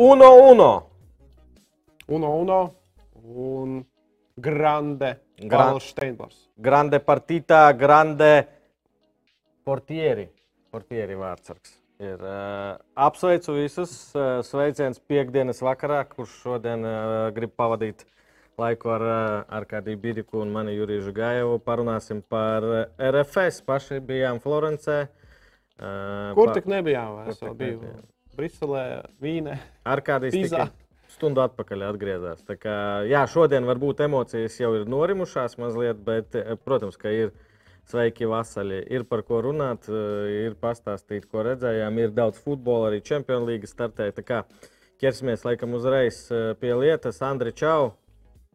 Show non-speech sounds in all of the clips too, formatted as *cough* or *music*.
Uno, uno. Uno, uno un grande Gran- Kārlis Steinbors. Grande partita, grande portieri. Portieri vārdsargs. Ir, uh, apsveicu visus. Uh, sveiciens piekdienas vakarā, kurš šodien uh, grib pavadīt laiku ar Arkādiju Bidiku un mani Juriju Gajevu. Parunāsim par RFS. Paši bijām Florencē. Kur pa- tik nebijām? Es tik biju nebijām? Briselē, Vīnē. Arkādijs Pīzā. tikai stundu atpakaļ atgriezās. Tā Kā, jā, šodien varbūt emocijas jau ir norimušās mazliet, bet, eh, protams, ka ir sveiki vasaļi. Ir par ko runāt, eh, ir pastāstīt, ko redzējām. Ir daudz futbola, arī Champions League startē. Tā kā ķersimies laikam uzreiz eh, pie lietas. Andri, čau!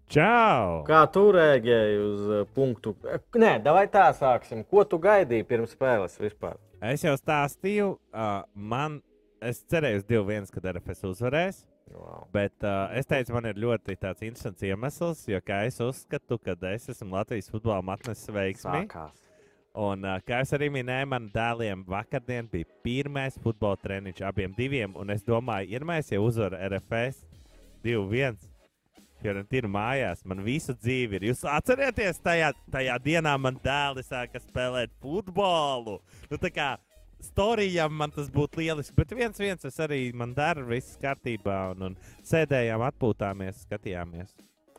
Čau! Kā tu rēģēji uz punktu? Nē, vai tā sāksim. Ko tu gaidīji pirms spēles vispār? Es jau stāstīju, uh, man, es cerēju uz 2-1, kad RFS uzvarēs. Wow. Bet uh, es teicu, man ir ļoti tāds interesants iemesls, jo es uzskatu, ka es esmu Latvijas futbola matnes veiksmi. Sākās. Un, uh, kā es arī minēju, man dēliem vakardien bija pirmais futbola treniņš abiem diviem. Un es domāju, ja mēs jau uzvaram RFS 2-1, Fiorentīna mājās, man visu dzīvi ir. Jūs atcerieties, tajā, tajā dienā man dēli sāka spēlēt futbolu. Nu, tā kā Storijam man tas būtu lieliski, bet viens viens es arī man dara, viss kārtībā. Un, un sēdējām, atpūtāmies, skatījāmies.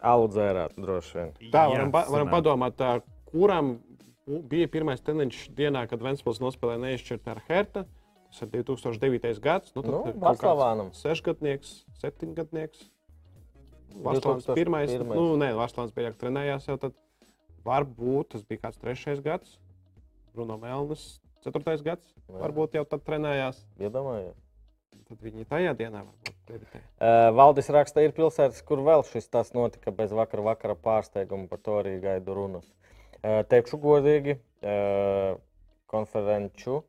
Alu dzērāt, droši vien. Tā Jā, varam, pa, varam padomāt, tā, kuram bija pirmais treniņš dienā, kad Ventspils nospēlēja neizšķirt ar Herta. Tas ir 2009. gads. Nu, tad Nu, kāds Vaclavānam. Sešgadnieks, septiņgadnieks. Vaslāns 2001. pirmais. Nu, nē, Vaslāns bija trenējās jau tad. Varbūt tas bija kāds trešais gads. Bruno Melnis, ceturtais gads. Jā. Varbūt jau tad trenējās. Iedomājieties. Tad viņi tajā dienā debitēja. Uh, Valdis raksta, ir pilsētas, kur vēl šis tas notika bez vakara, vakara pārsteiguma. Par to arī gaidu runas. Uh, teikšu godīgi, uh, konferenču.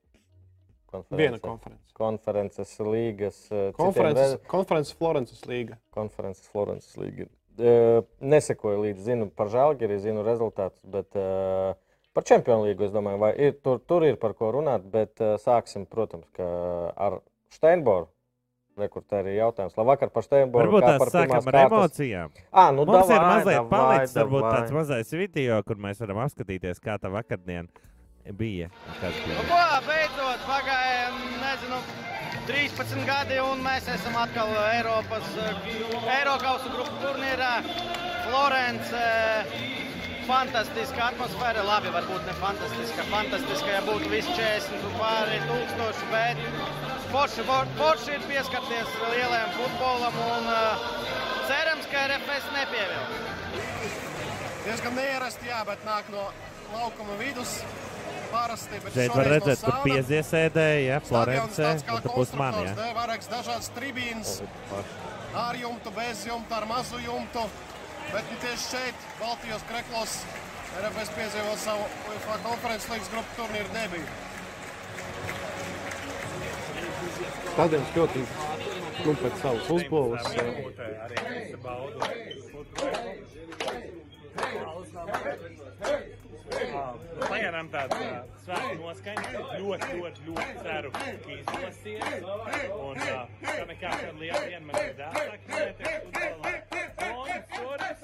Viena konference- konference. Konferences līgas. uh, citiem Konferences, re- konferences Florences līga. Konferences Florences līga. Uh, nesekoju līdzi, zinu par Žalgiri, zinu rezultātus, bet uh, par Champions League es domāju, vai ir, tur, tur ir par ko runāt, bet uh, sāksim, protams, ka ar Steinboru. Rekur, tā ir jautājums. Labvakar par Steinboru. Varbūt kā tās sākam ar kārtas- emocijām. Ah, nu, Mums ir davai, mazliet davai, palicis, varbūt davai. tāds mazais video, kur mēs varam apskatīties, kā tā vakardien bija. bija. Nu, ko, beidzot, pagāja, nezinu, 13 gadi, un mēs esam atkal Eiropas eh, Eiropas grupu turnīrā. Florence, fantastiska atmosfēra. Labi, varbūt ne fantastiska. Fantastiska, ja būtu visi 40 un pāri tūkstoši, bet forši, for- forši ir pieskarties lielajam futbolam un eh, cerams, ka RFS nepievilks. Diezgan neierasti, jā, bet nāk no laukuma vidus. Parasti, bet Šeit var redzēt, no kur pieziesēdēja, ja, Florence, un tu pus man, ja. Vairākas dažādas tribīnas, ar jumtu, bez jumta, ar mazu jumtu. Bet nu, tieši šeit, Baltijos kreklos, RFS piedzīvo savu UEFA konferences līgas grupu turnīru debiju. Tādēļ ļoti nu, pēc savas uzbūves. Pagaidām tāda svēta noskaņa. Ļoti, ļoti, ļoti ceru, ka izdosies. Un uh, tā nekā tāda liela diena man ir dēlāk. Un soris.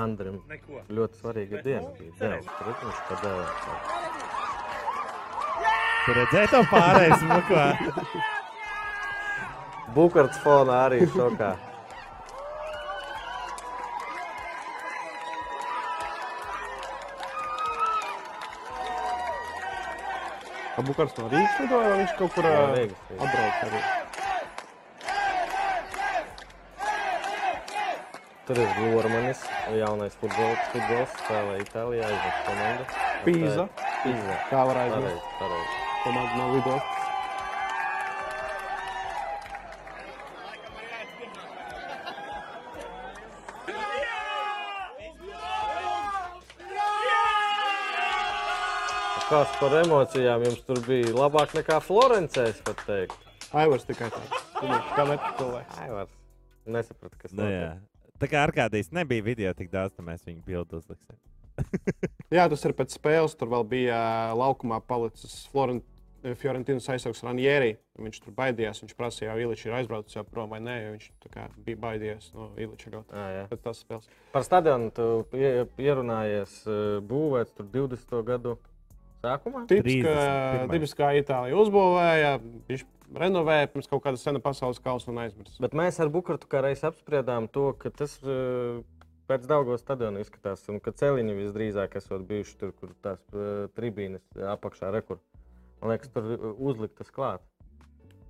Andrim Neko. ļoti svarīga diena bija. Dēls, protams, ka dēls. Tu redzēji to pārējais, nu ko? Bukarts fonā arī šokā. Abukars no Rīgas lidoja, vai viņš kaut kur atbrauc arī. Tur ir Lormanis, jaunais futbols, futbols spēlē Itālijā, aizvest komandu. Pīza. Pīza. Kā var aizmirst? Pareizi, pareizi. Komanda no lidostas. Kāds par emocijām jums tur bija labāk nekā Florencē, es pat teiktu. Aivars tikai tāds. Kā metru cilvēks. Aivars. Nesapratu, kas Nu, jā. Tā kā ārkārtīgi nebija video tik daudz, tad mēs viņu bildu uzliksim. *laughs* Jā, tas ir pēc spēles. Tur vēl bija laukumā palicis Florent, Fiorentinas aizsargs Ranieri. Viņš tur baidījās. Viņš prasīja, vai Iličs ir aizbraucis jau prom vai nē. Viņš tā kā bija baidījies no Iliča jā. Pēc tās spēles. Par stadionu tu pie- pierunājies būvēts tur 20. gadu sākumā. Tipiska, 31.. tipiskā Itālija uzbūvēja, viņš renovēja pirms kaut kāda sena pasaules kausa un aizmirsa. Bet mēs ar Bukartu kā reiz apspriedām to, ka tas eh, pēc Daugos stadiona izskatās, un ka celiņi visdrīzāk esot bijuši tur, kur tās eh, tribīnes apakšā rekur. Man liekas, tur eh, uzliktas klāt.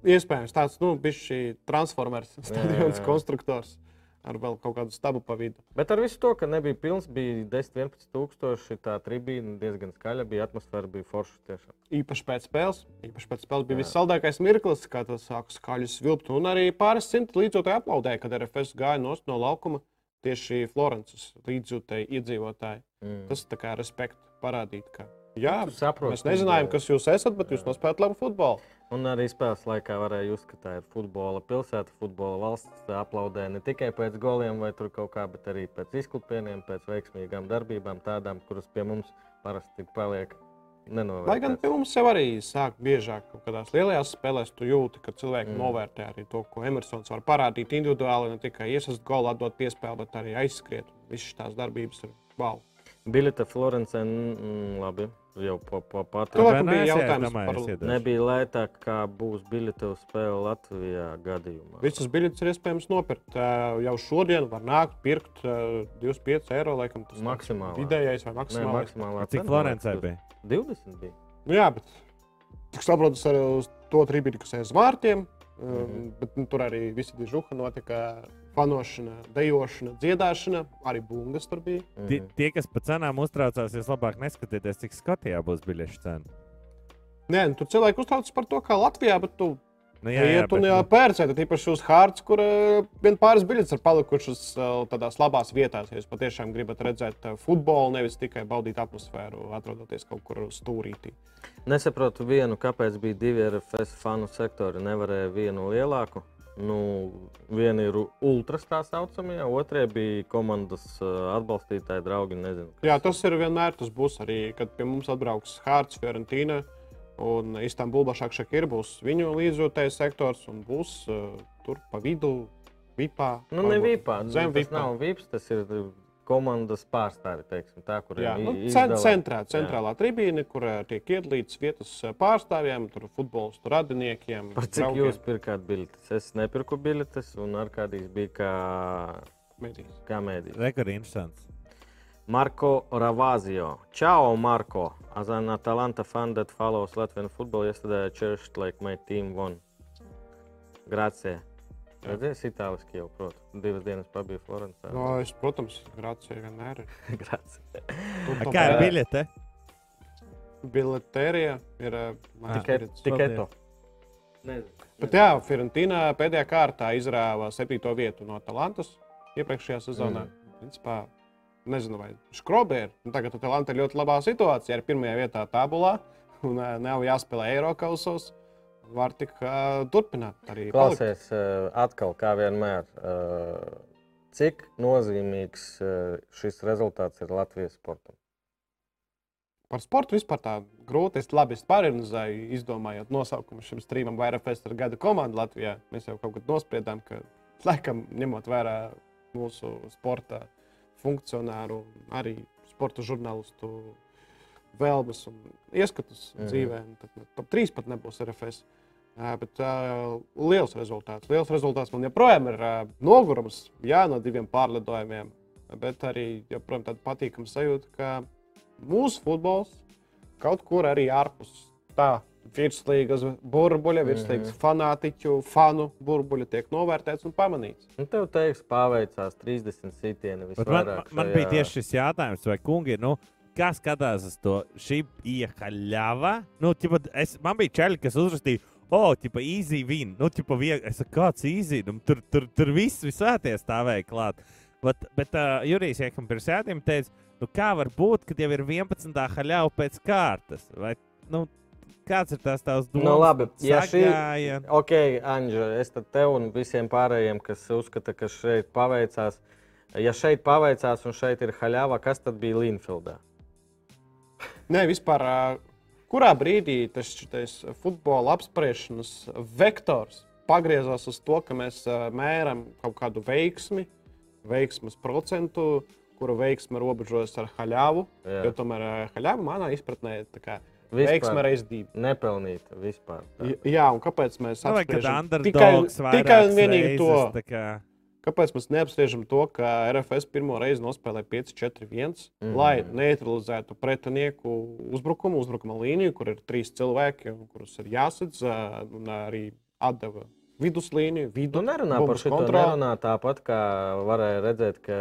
Iespējams, tāds nu, bija šī transformers, stadions jā. konstruktors ar vēl kaut kādu stabu pa vidu. Bet ar visu to, ka nebija pilns, bija 10, 11 tūkstoši. Tā tribīna diezgan skaļa, bija atmosfēra, bija forša tiešām. Īpaši pēc spēles. Īpaši pēc spēles bija Jā. vissaldākais mirklis, kad tas sāka skaļi svilpt. Un arī pāris simti līdzjūtāji aplaudēja, kad RFS gāja nost no laukuma tieši Florences līdzjūtāji iedzīvotāji. Mm. Tas tā kā respektu parādīt, ka jā, Tu saproti mēs nezinājām, kas jūs esat, bet jūs nospēlējat labu futbolu. Un arī spēles laikā varēja just, ka tā ir futbola pilsēta, futbola valsts. Aplaudē ne tikai pēc goliem vai tur kaut kā, bet arī pēc izklupieniem, pēc veiksmīgām darbībām, tādām, kuras pie mums parasti paliek nenovērtētas. Lai gan pie mums jau arī sāk biežāk kaut kādās lielajās spēlēs, tu jūti, ka cilvēki mm. novērtē arī to, ko Emersons var parādīt individuāli, ne tikai iesast golu, atdot piespēli, bet arī aizskriet. Visas tās darbības ir wow. Bilita Florence, mm, labi, jau pa, pa, pati. Tu Vai laikam bija jautājums par iedošu. Nebija lētāk, kā būs bilita uz spēli Latvijā gadījumā. Visas biļetes ir iespējams nopirkt. Jau šodien var nākt, pirkt ā, 25 eiro. Laikam, tas tāds Maksimālā. Vidējais vai Nē, maksimālais. maksimālā Cik Florencē bija? 20 bija. Nu, jā, bet cik saprotu, tas arī uz to tribīti, kas uz vārtiem. Mhm. Um, bet, nu, tur arī viss bija žuha, notika fanošana, dejošana, dziedāšana. Arī bungas tur bija. Tie, Mhm. tie, kas par cenām uztraucās, jūs labāk neskatieties, cik Skotijā būs biļešu cena. Nē, nu, tur cilvēki uztraucas par to, kā Latvijā, bet tu Nu, jā, jā, un jā, pērcēt, tīpaši uz Hārtas, kur uh, vien pāris biļetes ir palikušas uh, tādās labās vietās. Ja jūs patiešām gribat redzēt uh, futbolu, nevis tikai baudīt atmosfēru, atrodoties kaut kur stūrītī. Nesaprotu vienu, kāpēc bija divi RFS fanu sektori. Nevarēja vienu lielāku. Nu, viena ir ultras tā saucamie, otrē bija komandas atbalstītāji, draugi. Nezinu. Jā, tas ir vienmēr. Tas būs arī, kad pie mums atbrauks Hārtas, Fiorentīna un Istanbulā Šakšakir būs viņu līdzjūtējs sektors un būs uh, tur pa vidu, vipā. Nu, ne vīpā. Zem tas vipā. nav vīps, tas ir komandas pārstāvi. Teiksim, tā, Jā, kuriem nu, i- cen, izdala- centrā, Jā. centrālā tribīne, kur ā, tiek iedalīts vietas ā, pārstāvjiem, tur futbolistu radiniekiem. Par cik draugiem. jūs pirkāt biļetes? Es nepirku biļetes, un ar kādīs bija kā, Mēdīs. kā mēdī. Rekords interesants. Marko Ravazio. Ciao, Marko. As an Atalanta fan that follows Latvian football, yesterday I cherished like my team won. Grazie. Redzēs, itāliski jau, protams. Divas dienas pabija Florencē. No, es, protams, grācija vienmēr *laughs* ir. To Kā ir biļete? Biletērija ir Tikai, to. Nezinu. Bet jā, Fiorentīna pēdējā kārtā izrāva septīto vietu no Talantas iepriekšējā sezonā. Mm. Principā, nezinu, vai Skrobe ir. Nu, tagad Atalanta ir ļoti labā situācijā, ir pirmajā vietā tabulā un nav jāspēlē Eiropausos. Var tik uh, turpināt arī. Klausies, eh, atkal, kā vienmēr, eh, cik nozīmīgs eh, šis rezultāts ir Latvijas sportam? Par sportu vispār tā grūti. Es labi pārunāju, izdomājot nosaukumu šim streamam, vai RFS ir gada komanda Latvijā. Mēs jau kaut kad nospriedām, ka, laikam, ņemot vērā mūsu sporta funkcionāru, arī sporta žurnālistu vēlmes un ieskatus mm dzīvē, tad nu, top 3 pat nebūs RFS. Ā, Bet uh, liels rezultāts. Liels rezultāts man joprojām ir uh, nogurums jā, no diviem pārlidojumiem, bet arī joprojām tāda patīkama sajūta, ka mūsu futbols kaut kur arī ārpus tā virslīgas burbuļa, virslīgas fanātiķu, fanu burbuļa tiek novērtēts un pamanīts. Nu, tev teiks, paveicās 30 sitieni Bet Man, man, man bija tieši šis jautājums, vai kungi, nu, kas skatās uz to? Šī iekaļāva. Nu, ķipa, es, man bija čeli, kas uzrakstīja, oh, tipa, easy win. Nu, tipa, vieg, es saku, kāds easy. Nu, tur, tur, tur viss visvētie stāvēja klāt. Bet, bet uh, Jurijs Iekam pirms sēdiem teica, nu, kā var būt, kad jau ir 11. haļāva pēc kārtas? Vai, nu, kāds ir tās tavs domas? Nu, labi, ja šī-? Ok, Anģa, es tad tev un visiem pārējiem, kas uzskata, ka šeit paveicās, ja šeit paveicās un šeit ir haļāva, kas tad bija Linfieldā? Nē, vispār kurā brīdī tas šitais futbola apspriešanas vektors pagriezās uz to, ka mēs ā, mēram kaut kādu veiksmi, veiksmas procentu, kura veiksme robežojas ar haļāvu. Jā. Jo tomēr ā, haļāva manā izpratnē ir tā kā Vispār. veiksme reiz divi. Nepelnīta vispār. tā. Jā, un kāpēc mēs Nu, kad apspriežam underdogs tikai, tikai un vienīgi reizes, to? Kāpēc mēs neapspriežam to, ka RFS pirmo reizi nospēlē 5-4-1, mm. Lai neutralizētu pretinieku uzbrukumu, uzbrukuma līniju, kur ir trīs cilvēki, kurus ir jāsadz, un arī atdeva viduslīniju, vidu Nu, nerunā par šo kontroli. tāpat, kā varēja redzēt, ka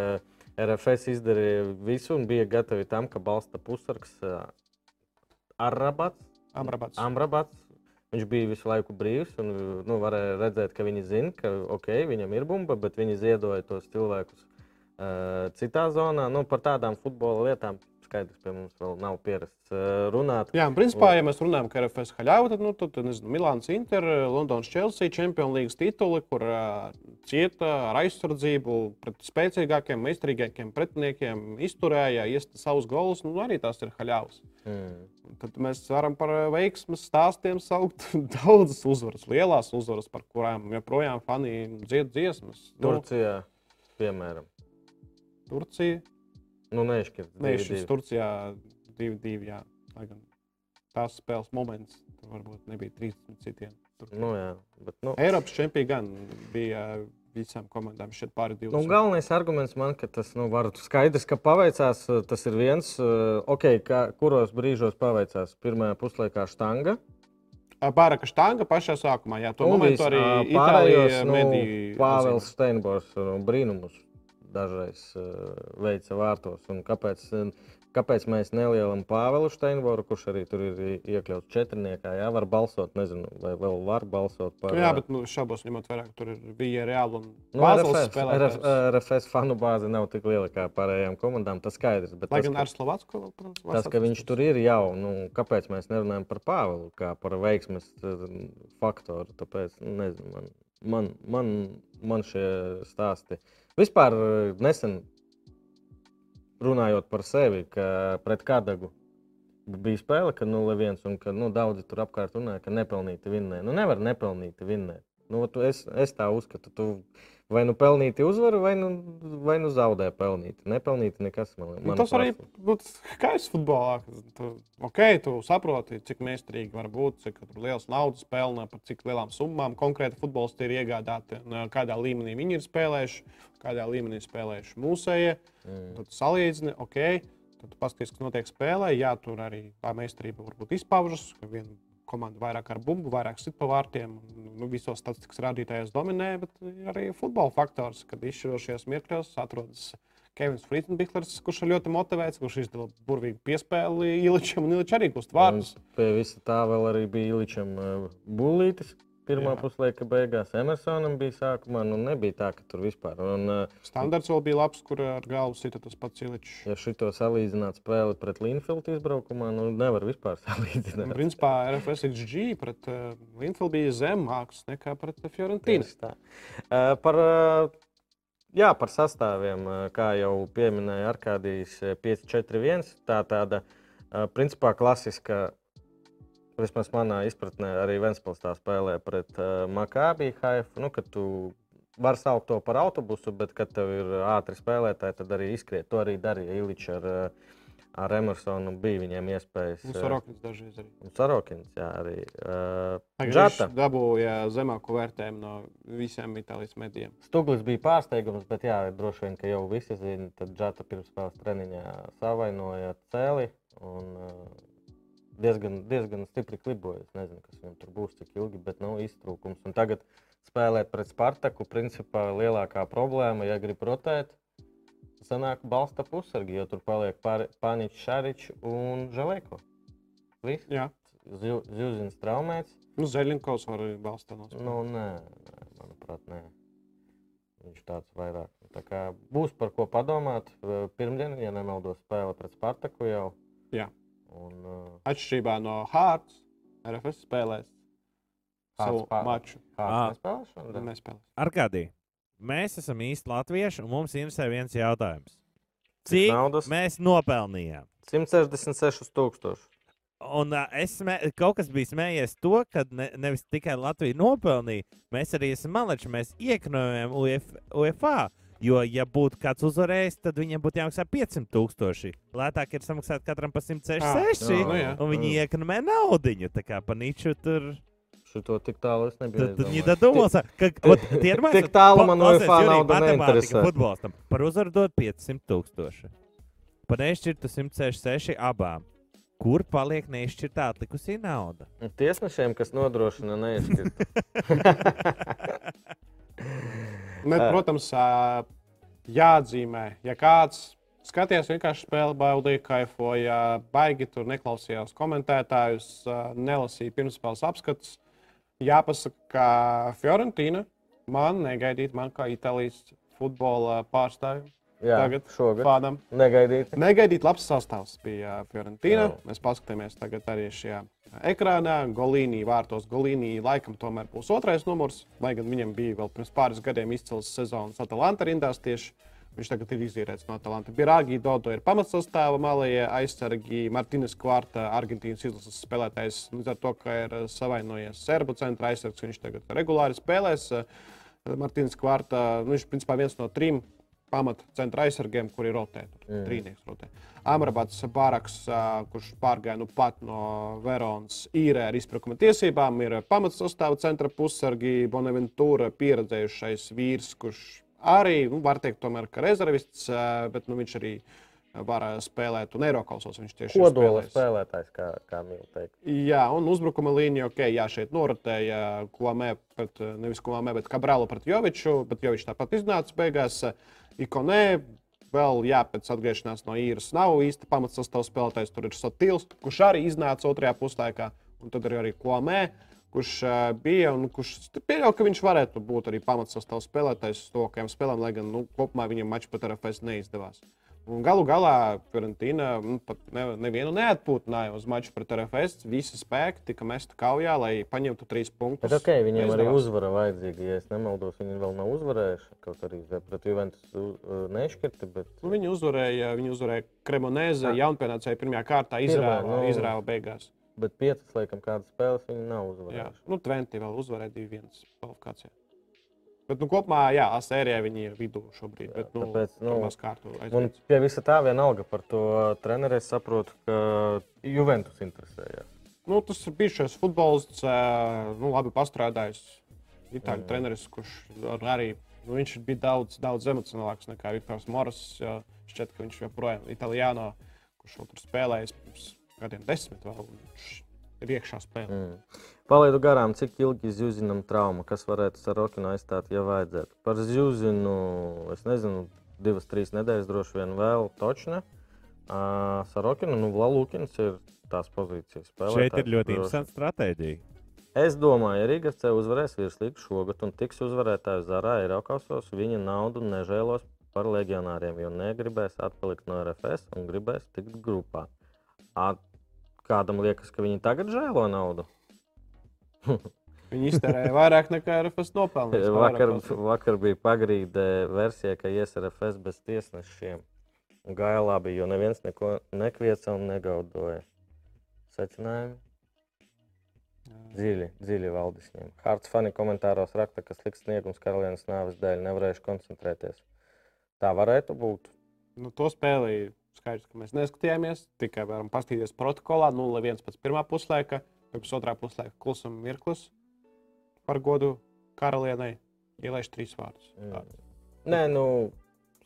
RFS izdarīja visu un bija gatavi tam, ka balsta pusargs ā, Arrabats. Amrabats. Amrabats. Viņš bija visu laiku brīvs, un nu, varēja redzēt, ka viņi zina, ka okay, viņam ir bumba, bet viņi ziedoja tos cilvēkus uh, citā zonā. Nu, par tādām futbola lietām skaidrs, pie mums vēl nav pierasts uh, runāt. Jā, un principā, ja mēs runājam par RFS haļāvu, tad, nu, tad nezinu, Milāns Inter, Londonas Chelsea, Champions League tituli, kur uh, cieta ar aizsardzību pret spēcīgākiem, meistarīgākiem pretiniekiem, izturēja, iesta savus golus, nu, arī tās ir haļāvas. Mm. Tad mēs varam par ā, veiksmes stāstiem saukt *laughs* daudzas uzvaras, lielās uzvaras, par kurām joprojām fani dzied dziesmas. Nu, Turcijā, piemēram. Turcija. Nu, šis divi. Turcijā 2-2. Jā, lai gan tās spēles moments varbūt nebija 13 citiem. Tur. Nu, jā, bet, nu, Eiropas čempioni gan bija visām komandām šeit pāri Nu, 20. galvenais arguments man, ka tas nu, var skaidrs, ka paveicās. eh, Tas ir viens, eh, okay, kā, kuros brīžos paveicās. Pirmā puslaikā štanga. Pāraka štanga pašā sākumā. Jā, to un momentu arī Itālijas nu, mediji. Pāvils Steinbors nu, brīnumus dažreiz uh, veica vārtos. Un Kāpēc, eh, kāpēc mēs nelielam Pāvilu Steinboru, kurš arī tur ir iekļauts četrniekā? Jā, var balsot, nezinu, vai vēl var balsot par Jā, bet nu, šaubos ņemot vērā, ka tur ir, bija reāli un Nu, RFS, RF. RFS fanu bāze nav tik liela kā pārējām komandām. Tas skaidrs. Bet Lai tas, gan ar Slovāciju vēl, protams, var Tas, ka viņš tur ir jau, nu, kāpēc mēs nerunājam par Pāvilu, kā par veiksmes eh, faktoru? Tāpēc, nu, nezinu, man, man, man, man šie stāsti. Vispār eh, nesen runājot par sevi, ka pret Kādagu bija spēle, ka 0-1, un ka nu, daudzi tur apkārt runāja, ka nepelnīti vinnē. Nu, nevar nepelnīti vinnēt. Nu, tu, es, es tā uzskatu, tu vai nu pelnīti uzvaru, vai nu, vai nu zaudē pelnīti. Nepelnīti nekas man Nu, tas arī būtu skaists futbolā. Tu, ok, tu saproti, cik meistarīgi var būt, cik liels naudas pelnā, par cik lielām summām konkrēti futbolisti ir iegādāti, kādā līmenī viņi ir spēlējuši, kādā līmenī spēlējuši mūsējie. Mm. Tad salīdzini, ok, tad tu paskaties, kas notiek spēlē. Jā, tur arī tā meistarība varbūt izpaužas, ka viena komanda vairāk ar bumbu, vairāk sit pa vārtiem. Nu, visos statistikas rādītājos dominē, bet ir arī futbola faktors, kad izšķirošajos mirkļos atrodas Kevins Frīdenbihlers, kurš ir ļoti motivēts, kurš izdala burvīgu piespēli Iličam un Iličam arī gūst vārdus. Pie visa tā vēl arī bija Iličam uh, būlītis. Pirmā puslaika beigās Emersonam bija sākumā. Nu, nebija tā, ka tur vispār. Un, uh, Standarts vēl bija labs, kur ar galvu sita tas pats Iličs. ja šito salīdzināt spēli pret Linfield izbraukumā, nu nevar vispār Un, *laughs* salīdzināt. principā RFS XG pret uh, Linfield bija zemāks nekā pret tā. Uh, par, uh, jā, par sastāviem, uh, kā jau pieminēja Arkādijas uh, 5-4-1. Tā tāda uh, principā klasiska, vismaz manā izpratnē, arī Ventspils tā spēlē pret uh, Makābiju Haifu. Nu, tu vari saukt to par autobusu, bet kad tev ir ātri spēlētāji, tad arī izskriet. To arī darīja Iličs ar, uh, ar Emersonu. Bija viņiem iespējas. Un uh, Sorokins dažreiz arī. Un Sarokins, jā, arī. Uh, Džata. dabūja zemāko vērtējumu no visiem Itālijas medijiem. Stūglis bija pārsteigums, bet jā, droši vien, ka jau visi zina, tad Džata pirms spēles treniņā savainoja cēli un uh, diezgan, diezgan stipri kliboja. Es nezinu, kas viņam tur būs, cik ilgi, bet nav iztrūkums. Un tagad spēlēt pret Spartaku, principā lielākā problēma, ja grib rotēt, sanāk balsta pusargi, jo tur paliek Pāniņš, Šaričs un Žaleko. Zilzins traumēts. nu, Zeļņikovs var arī balstā nospēlēt. Nu, nē, nē, manuprāt, nē. Viņš tāds vairāk. Tā kā būs par ko padomāt. Eh, Pirmdien, ja nemaldos, spēle pret Spartaku jau. Jā. Un, uh, Atšķirībā no Hārtas, RFS spēlēs savu spēlē? maču. Ā. Kāds nespēlēs Nespēlēs. Arkādī, mēs esam īsti latvieši, un mums interesē viens jautājums. Cik naudas? mēs nopelnījām? 166 tūkstoši. Un uh, es smē, kaut kas bija smējies to, ka ne, nevis tikai Latvija nopelnīja, mēs arī esam maleči, mēs ieknojam Uf, UEFA. Jo, ja būtu kāds uzvarējis, tad viņam būtu jāmaksā 500 tūkstoši. Lētāk ir samaksāt katram pa 166, Jā, nu jā. un viņi iekonomē naudu. Tā kā pa niču tur. Šito tik tālu es nebiju. Tad viņi aizdomājies. domā, ka tie ir tik tālu man UEFA nauda neinteresē. Futbolistam par uzvaru dod 500 tūkstoši. Par nešķirtu 166 abām. Kur paliek nešķirtā atlikusī nauda? Tiesnešiem, kas nodrošina neizskatu. *laughs* *laughs* Bet, protams, ā, jāatzīmē, ja kāds skatījās vienkārši spēli, baudīja, kaifoja, baigi tur neklausījās komentētājus, nelasīja pirmspēles apskatus. Jāpasaka, ka Fiorentīna man negaidīt, man kā Itālijas futbola pārstāvju Jā, tagad šogad. fādam. Negaidīt. Negaidīt labs sastāvs bija Fiorentīna. Mēs paskatāmies tagad arī šajā ekrānā. Golīnī, vārtos Golīnī laikam tomēr būs otrais numurs, lai gan viņam bija vēl pirms pāris gadiem izcils sezonas Atalanta rindās tieši. Viņš tagad ir izīrēts no Atalanta. Birāgi Dodo ir pamatsastāvā, malajie aizsargi, Martīnas Kvarta, Argentīnas izlases spēlētājs. Līdz ar to, ka ir eh, savainojies serbu centra aizsargs, viņš tagad regulāri spēlēs. Eh, Martīnas Kvarta, nu, viņš principā viens no trim pamata centra aizsargiem, kuri rotē. Mm. Trīnieks rotē. Amrabats Bāraks, kurš pārgāja nu pat no Veronas īrē ar izpirkuma tiesībām, ir pamatsastāvā centra pussargi Bonaventūra pieredzējušais vīrs, kurš arī, nu, var teikt, tomēr ka rezervists, bet nu, viņš arī var ā, spēlēt un Eiropasos. Viņš tieši ir Kodola spēlētājs, kā, kā mīl teikt. Jā, un uzbrukuma līnija, ok, jā, šeit norotēja Kuamē pret, nevis Kuamē, bet Kabrālu pret Joviču, bet Jovičs tāpat iznāca beigās. Ikonē, vēl, jā, pēc atgriešanās no īras nav īsti pamatsastāvs spēlētājs. Tur ir Sotils, kurš arī iznāca otrajā puslaikā, un tad ir arī Kuamē. Kurš uh, bija un kurš pieļauj, ka viņš varētu būt arī pamatsastāvs spēlētājs uz to, kādiem spēlēm, lai gan nu, kopumā viņam mačs pat RFS neizdevās. Un galu galā Fiorentīna nu, pat ne, nevienu neatpūtināja uz maču pret RFS. Visi spēki tika mesti kaujā, lai paņemtu trīs punktus. Bet okay, viņiem arī Neizdevās. uzvara vajadzīga. Ja es nemaldos, viņi vēl nav uzvarējuši. Kaut arī pret Juventus uh, nešķirti. Bet... Nu, viņi uzvarēja, viņi uzvarēja Kremonēzi, Jā. jaunpienācēju pirmajā kārtā, Izrēlā, nu- no... Izrēlā beigās. Bet piecas, laikam, kādas spēles viņi nav Jā, uzvarējuši. nu, Tventi vēl uzvarēja 2-1 kvalifikācijā. Bet, nu, kopumā, jā, sērijā viņi ir vidū šobrīd. Bet, nu, tāpēc, nu, kārtu Un pie visa tā vienalga par to treneri es saprotu, ka Juventus interesējas. Nu, tas ir bijušais futbolists, ā, nu, labi pastrādājis. Itāļu Mhm. treneris, kurš ar- arī nu, viņš bija daudz, daudz emocionālāks nekā Viktors Moras. Šķiet, ka viņš joprojām ir Itālijāno, kurš vēl tur spēlējis pirms gadiem desmit. Vēl, viņš ir iekšā spēlē. Mm. Palaidu garām, cik ilgi Zjuzinam trauma, kas varētu Sarokinu aizstāt, ja vajadzētu. Par Zjuzinu, es nezinu, divas, trīs nedēļas droši vien vēl točne. Uh, Sarokinu, nu, Lalukins ir tās pozīcijas spēlētājs. Šeit ir ļoti interesanta stratēģija. Es domāju, ja Rīgas C uzvarēs virslīgu šogad un tiks uzvarētājs Zarā Eiropasos, viņa naudu nežēlos par legionāriem, jo negribēs atpalikt no RFS un gribēs tikt grupā. A, kādam liekas, ka viņi tagad žēlo naudu? *laughs* Viņi iztērēja vairāk nekā RFS nopelnījis. *laughs* Vakar, vakar bija pagrīde versija, ka ies RFS bez tiesnešiem. Gāja labi, jo neviens neko nekvieca un negaudoja. Secinājumi? Dziļi, dziļi valdisņiem. Hārts fani komentāros raksta, ka slikts sniegums karalienes nāves dēļ nevarējuši koncentrēties. Tā varētu būt. Nu, to spēli skaidrs, ka mēs neskatījāmies. Tikai varam paskatīties protokolā 0-1 pēc pirmā puslaika, pēc otrā puslaika klusuma mirklis par godu karalienei. Ielaiž trīs vārdus. Mm. Nē, nu,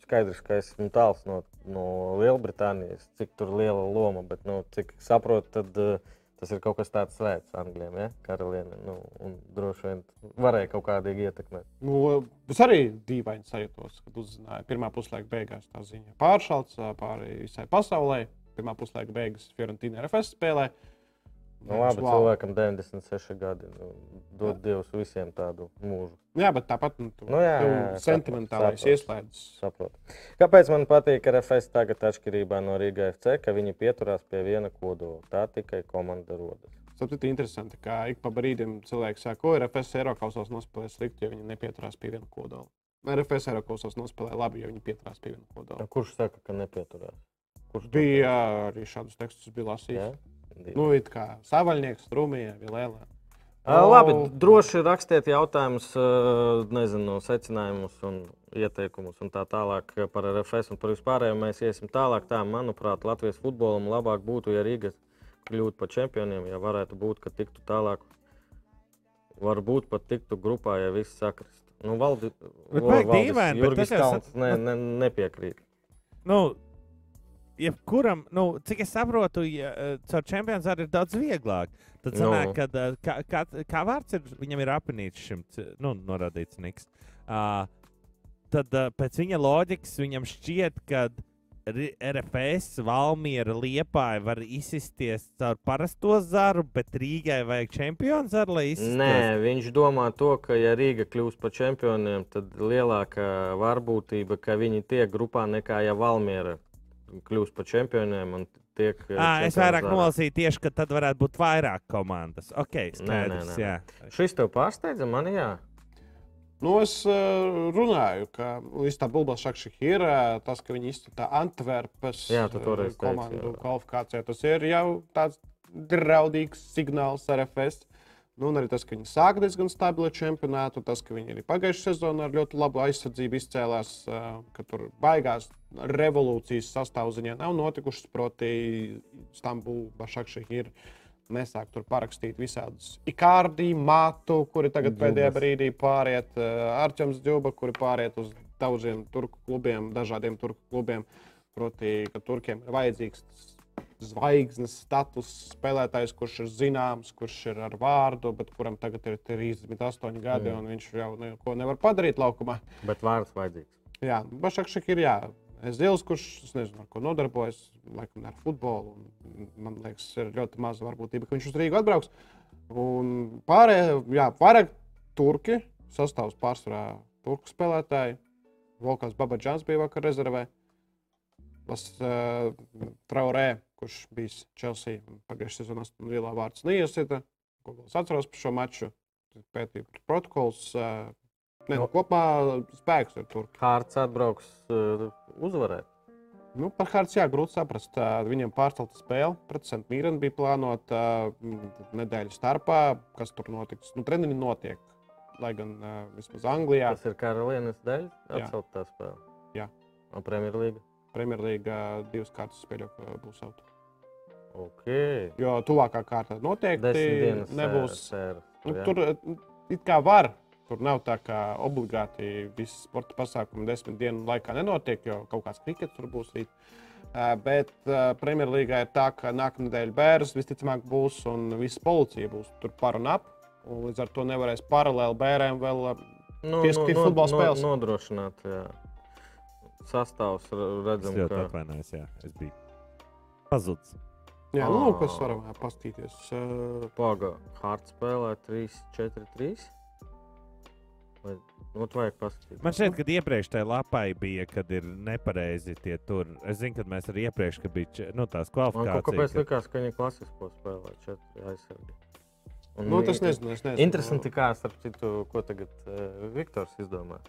skaidrs, ka esmu tāls no, no Lielbritānijas, cik tur liela loma, bet, nu, cik saprotu, tad uh, tas ir kaut kas tāds svēts Anglijam, ja? karaliene. Nu, un droši vien varēja kaut kādīgi ietekmēt. Nu, es arī dīvaini sajūtos, kad uzzināju pirmā puslaika beigās tā ziņa. Pāršalts pāri visai pasaulē. Pirmā puslaika beigas Fiorentīna RFS spēlē. Nu, labi, wow. cilvēkam 96 gadi. Nu, dod Dievs visiem tādu mūžu. Jā, bet tāpat nu, tu, Nu, jā, jā, jā, sentimentālais saprotu, ieslēdzis. Saprotu. Kāpēc man patīk RFS tagad atšķirībā no Rīgas FC, ka viņi pieturās pie viena kodola? Tā tikai komanda rodas. Sapratu, interesanti, ka ik pa brīdim cilvēks saka, ko RFS Eiropasos nospēlē slikti, ja viņi nepieturās pie viena kodola. RFS Eiropasos nospēlē labi, ja viņi pieturās pie viena kodola. Kurš saka, ka nepieturās? Kurš Bija arī šādus tekstus bija Jā? Nu, it kā savaļnieks, Rumija, Vilēlā. Ā, Labi, droši rakstiet jautājumus, nezinu, secinājumus un ieteikumus un tā tālāk par RFS un par vispārējo. Mēs iesim tālāk. Tā, manuprāt, Latvijas futbolam labāk būtu, ja Rīga kļūtu par čempioniem, ja varētu būt, ka tiktu tālāk. Varbūt pat tiktu grupā, ja viss sakristu. Nu, valdi, Bet Vo- vajag Valdis dīvaini, bet tas jau Kalns ne, ne, nepiekrīt. Nu, jebkuram, nu, cik es saprotu, ja, eh, caur čempionu arī ir daudz vieglāk. Tad, Nu. sanāk, kad, eh, kā, kā, kā vārds ir, viņam ir apnīts šim, nu, norādīts Niks. Uh, tad uh, pēc viņa loģikas viņam šķiet, ka RFS, Valmiera, Liepāja var izsisties caur parasto zaru, bet Rīgai vajag čempionu zaru, lai izsistos. Nē, viņš domā to, ka, ja Rīga kļūs par čempioniem, tad lielāka varbūtība, ka viņi tiek grupā nekā ja Valmiera kļūs par čempioniem. un Tiek, eh, À, es čempionu vairāk zarā. nolasīju tieši, ka tad varētu būt vairāk komandas. Ok, Nē, nē, skaidrs. nē. jā. Šis tev pārsteidza, man jā. Nu, es uh, runāju, ka Istanbulā ir uh, tas, ka viņi izsaka Antverpes Jā, teici, komandu jā. kvalifikācijā. Tas ir jau tāds draudīgs signāls RFS. Nu, un arī tas, ka viņi sāk diezgan stabilu čempionātu, tas, ka viņi arī pagājušajā sezonā ar ļoti labu aizsardzību izcēlās, ka tur baigās revolūcijas sastāvziņā nav notikušas. Proti, Stambula, Bašakši ir. Nesāk tur parakstīt visādus ikārdi, mātu, kuri tagad pēdējā Džubas. brīdī pāriet, Arčuns Džuba, kuri pāriet uz daudziem turku klubiem, dažādiem turku klubiem. Proti, ka turkiem ir vajadzīgs zvaigznes status spēlētājs, kurš ir zināms, kurš ir ar vārdu, bet kuram tagad ir 38 gadi, Jā. un viņš jau neko nevar padarīt laukumā. Bet vārds vajadzīgs. Jā, Bašakšak ir jā. Zils, kurš es nezinu, ar ko nodarbojas, laikam ar futbolu. un Man liekas, ir ļoti maza varbūtība, ka viņš uz Rīgu atbrauks. Un pārējie, jā, pārējie turki sastāvs pārsvarā turku spēlētāji. Volkans Babadžāns bija vakar rezervē. Las uh, Traorē, kurš bija Chelsea pagājušajā sezonā, lielā vārds Nijasita. Ko vēl es atceros par šo maču? Pētīju par protokols. Ne, nu, kopumā spēks ir tur. Hārts atbrauks uzvarēt. Nu, par Hārts, jā, grūti saprast. Viņam pārcelta spēle pret Santmīrenu bija plānota nedēļas starpā. Kas tur notiks? Nu, treniņi notiek. Lai gan vismaz Anglijā, Tas ir Karolīnas dēļ. Jā. Atcelt tā spēle. Jā. Un Premjerlīga. Premjerlīgā divas kārtas spēļu būs out. Ok. Jo tuvākā kārta noteikti dienas nebūs. sēra. Nu, tur uh, it kā var. Tur nav tā, ka obligāti visi sporta pasākumi desmit dienu laikā nenotiek, jo kaut kāds krikets tur būs rīt. Uh, Bet uh, Premjerlīgā ir tā, ka nākamā nedēļa bērns visticamāk būs un visa policija būs tur par un ap. Un līdz ar to nevarēs paralēli bērniem vēl Nu, Pieskatīt futbola spēles. nodrošināt, jā. Sastāvs r- Es redzam, ļoti ka atvainojos, jā. Es biju pazudis. Jā, nu, Ah. kas varam paskatīties. Uh, Paga Hārts spēlē 3, 4, 3. Vai, nu, vajag paskatīt. Man šķiet, ka iepriekš tajā lapai bija, kad ir nepareizi tie tur. Es zinu, ka mēs arī iepriekš, kad bija nu, tās Man kaut kāpēc kvalifikācijas. ka- likās, ka viņi klasisko spēlē 4 aizsargi. Un nu, tas nezinu, es nezinu. Interesanti, kā starp citu, ko tagad uh, Viktors izdomā.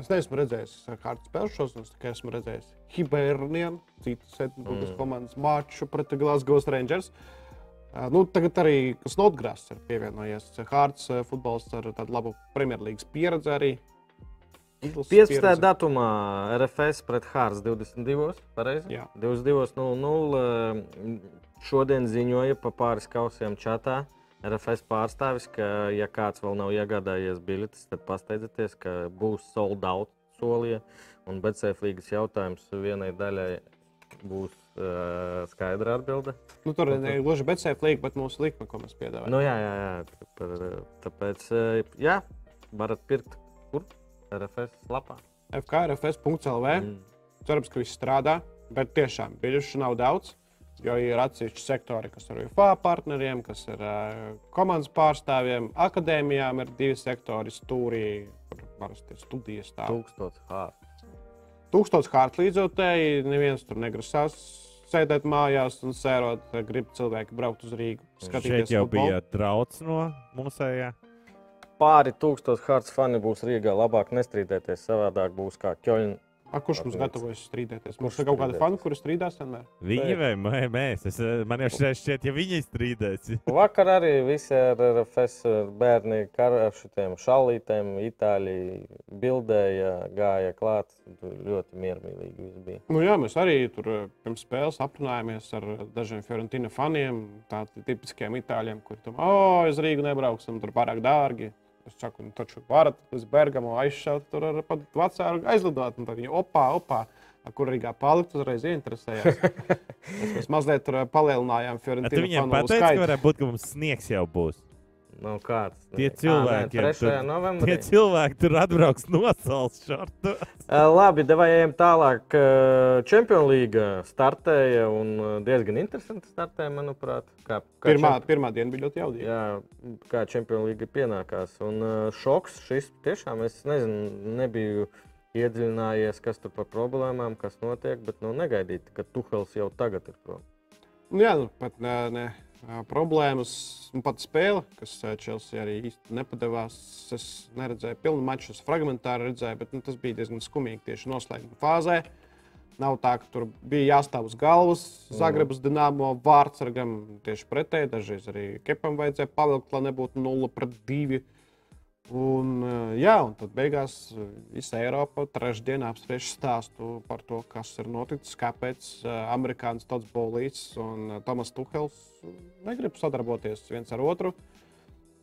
Es neesmu redzējis kārtas spēles šos, es tikai esmu redzējis Hibernian, citas Edinburgas Mm. komandas maču pret Glasgow Rangers. Uh, nu, tagad arī Snodgrass ir pievienojies. Hārts uh, futbols ar tādu labu Premjerlīgas pieredzi arī. Izlases 15. pieredzi. datumā RFS pret Hārts 22. Pareizi? Jā. 22.00. eh, Šodien ziņoja pa pāris kausiem čatā. RFS pārstāvis, ka, ja kāds vēl nav iegādājies biļetes, tad pasteidzieties, ka būs sold out solīja. Un BCF līgas jautājums vienai daļai būs uh, skaidra atbilde. Nu, tur ne gluži BCF līga, bet mūsu likme, ko mēs piedāvājam. Nu, jā, jā, jā. Tāpēc, eh, jā, varat pirkt kur? RFS lapā. FKRFS.CLV. Mm. Cerams, ka viss strādā, bet tiešām biļešu nav daudz. Jo ir atsevišķi sektori, kas ir UFA partneriem, kas ir uh, komandas pārstāvjiem, akadēmijām ir divi sektori, stūrī, kur parasti ir studijas. stāv. Tūkstots hārts. Tūkstots kārtu līdzotēji, neviens tur negrasās sēdēt mājās un sērot. Grib cilvēki braukt uz Rīgu, Šeit jau futbolu. bija drauds no mūsējā. Pāri tūkstošiem hārts fani būs Rīgā. Labāk nestrīdēties, savādāk būs kā Köln, A, kurš mums Tāpēc. gatavojas strīdēties? Kurš Mums ir kaut strīdēties? fani, kuri strīdās vienmēr. Viņi vai mē- mēs? Es, man jau šeit šķiet, ja viņi strīdēs. *laughs* Vakar arī visi ar RFS bērni kar ar šitiem šallītēm, itāļi bildēja, gāja klāt. Tur Ļoti miermīlīgi viss bija. Nu, jā, mēs arī tur eh, pirms spēles aprunājāmies ar dažiem Fiorentina faniem, tādiem tipiskiem itāļiem, kuriem tur oh, uz Rīgu nebrauksim, tur pārāk dārgi. Es saku, nu, taču varat uz Bergamo aizšaut, tur ar pat vecāku aizlidot. Un tad viņi opā, opā, kur Rīgā palikt, uzreiz ieinteresējās. *laughs* Mēs, mēs mazliet tur eh, palielinājām viņiem fanu pateici, ka varētu būt, ka mums sniegs jau būs. Nav kāds. Tie cilvēki, Ā, nē, 3. tur- novembrī. Tie cilvēki tur atbrauks nosaukt. Ā, Labi, devai ejam tālāk. Čempionu līga startēja un diezgan interesanti startēja, manuprāt. Kā, kā Pirmā, čemp- pirmā diena bija ļoti jaudīga. Jā, kā čempionu līga pienākās. Un šoks šis tiešām, es nezinu, nebiju iedziļinājies, kas tur par problēmām, kas notiek, bet nu, negaidīt, ka Tuhels jau tagad ir prom. Nu, jā, nu, pat ne, ne, ā, problēmas, nu, pat spēle, kas Chelsea arī īsti nepadevās. Es neredzēju pilnu maču, es fragmentāri redzēju, bet nu, tas bija diezgan skumīgi tieši noslēguma fāzē. Nav tā, ka tur bija jāstāv uz galvas, Zagrebas dīnāmo vārdsargam. Tieši pretēji, dažreiz arī Kepam vajadzēja pavilkt, lai nebūtu 0 pret 2. Un, ā, jā, un tad beigās ā, visa Eiropa trešdienā apspriež stāstu par to, kas ir noticis, kāpēc ā, amerikānis Tots Bolīts un Tomas Tuhels negrib sadarboties viens ar otru.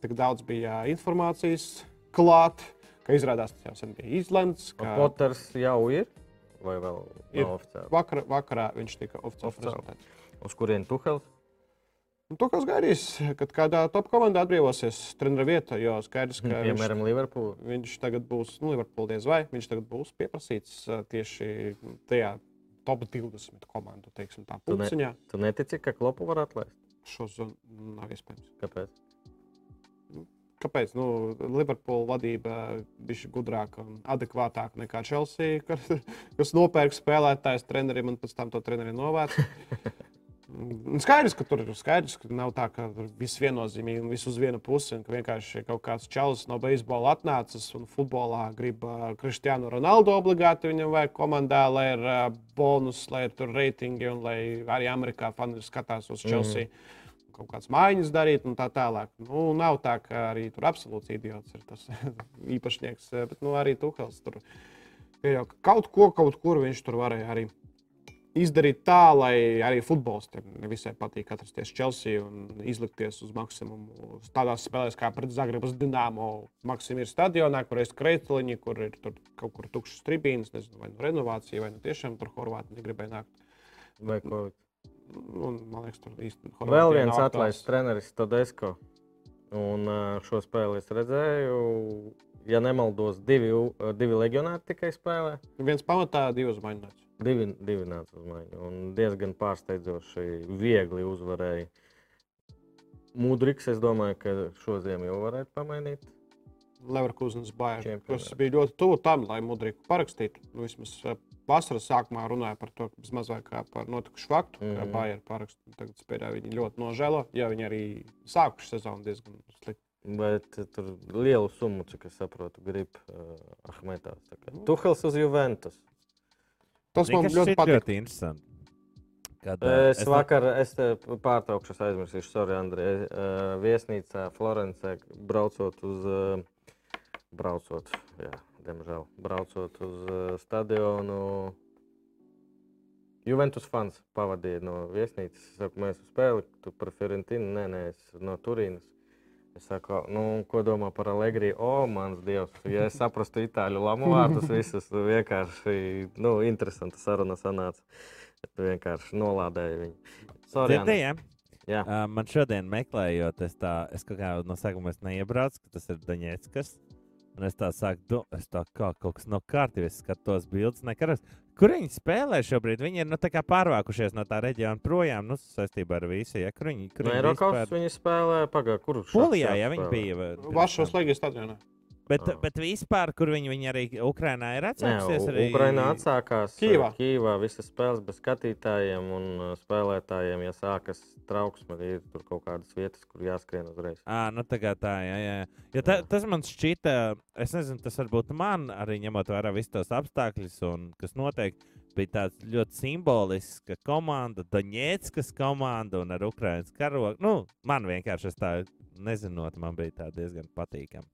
Tik daudz bija informācijas klāt, ka izrādās tas jau sen bija izlemts. Ka... Poters jau ir vai vēl Ir. oficiāli? vakar, vakarā viņš tika Oficiāli. prezentēts. Uz kurien Tuhels? Un To, kas gaidīs, kad kādā top komandā atbrīvosies treniņa vieta, jo skaidrs, ka viņš, Piemēram, Liverpool. viņš tagad būs, nu, Liverpool diez vai, viņš tagad būs pieprasīts tieši tajā top 20 komandu, teiksim tā, Tu ne- pulciņā. Tu netici, ka Klopu var atlaist? Šo zonu nav iespējams. Kāpēc? Kāpēc? Nu, Liverpool vadība bija gudrāka un adekvātāka nekā Chelsea, *laughs* kas, kas nopērk spēlētājs trenerim un pēc tam to treneri novāc. *laughs* Skaidrs, ka tur ir skaidrs, ka nav tā, ka viss viennozīmīgi un viss uz vienu pusi. un ka Vienkārši kaut kāds čalis no beisbola atnācis un futbolā grib Kristiānu Ronaldu obligāti viņam vajag komandā, lai ir bonus, lai ir tur reitingi un lai arī Amerikā fani skatās uz Chelsea. Mm kaut kādas mājiņas darīt, un tā tālāk. Nu, nav tā, ka arī tur absolūts idiots ir tas *laughs* īpašnieks, bet nu, arī Tuhels tur pieļauj, ka kaut ko, kaut kur viņš tur varēja arī izdarīt tā, lai arī futbolistiem nevisai patīk atrasties Chelsea un izlikties uz maksimumu. Tādās spēlēs kā pret Zagrebas Dienāmo, Maksim ir stadionā, kur ir kreitliņi, kur ir kaut kur tukšas tribīnes, nezinu, vai nu renovācija, vai nu tiešām tur Horvāti negribēja nākt. Vai ko? Un, man liekas, tur īsti Vēl Horvātija viens atlaists treneris, Todesko. Un šo spēli es redzēju. Ja nemaldos, divi, divi legionāri tikai spēlē. Viens pamatā, divi uzmaiņots. Divi, divi nāca uz maiņu. Un diezgan pārsteidzoši viegli uzvarēja. Mudriks, es domāju, ka šo ziemu jau varētu pamainīt. Leverkusens Bayern, Čempionāts. kas bija ļoti tuvu tam, lai Mudriku parakstītu. Nu, vismaz eh, vasaras sākumā runāja par to, ka mazliet kā par notikušu faktu, mm -hmm. ka Mhm. Bayern parakstīja. Tagad spēļā viņi ļoti nožēlo, ja viņi arī sākuši sezonu diezgan slikti. Bet eh, tur lielu summu, cik es saprotu, grib uh. Tā kā Nu. Tuhels uz Juventus. Tas man Tas ļoti patīk. ļoti interesanti. Kad, ā, Es vakar, es te pārtraukšu, es aizmirsīšu, sorry, Andrej, uh, viesnīcā Florencē, braucot uz, uh, braucot, jā, diemžēl, braucot uz uh, stadionu. Juventus fans pavadīja no viesnīcas. Es saku, mēs uz spēli, tu par Fiorentinu, nē, nē, es no Turīnas. Es saku, nu, ko domā par Allegri? O, mans dievs, ja es saprastu itāļu lamu vārdus visus, tu vienkārši, nu, interesanta saruna sanāca. Tu vienkārši nolādēji viņu. Sorry? Jā. Uh, man šodien meklējot, es, tā, es kaut kā no sākuma es neiebraucu, ka tas ir Daņēckas. Un es tā sāku, do, es tā kā kaut kas no kārtības skatos bildes, nekaras. Kur viņi spēlē šobrīd? Viņi ir nu, tā kā pārvākušies no tā reģiona projām, nu, saistībā ar visu. Ja? Kur viņi, kur No viņi vispār- viņi spēlē pagājušajā kurā? Polijā, ja viņi bija. Varšavas Ligijas stadionā. Bet, Ah. bet vispār, kur viņi, viņi arī Ukrainā ir atsākusies? U- Arī... Ukrainā atsākās uh, Kīvā. Kīvā visas spēles bez skatītājiem un uh, spēlētājiem. Ja sākas trauksme, tad ir tur kaut kādas vietas, kur jāskrien uzreiz. À, nu tā kā tā, jā, jā. Jo ta, tas man šķita, es nezinu, tas varbūt man arī ņemot vērā visus tos apstākļus, un kas notiek, bija tāds ļoti simbolisks, ka komanda, Doņēckas komanda un ar Ukraiņas karogu. Nu, man vienkārši tā nezinot, man bija tā diezgan patīkami.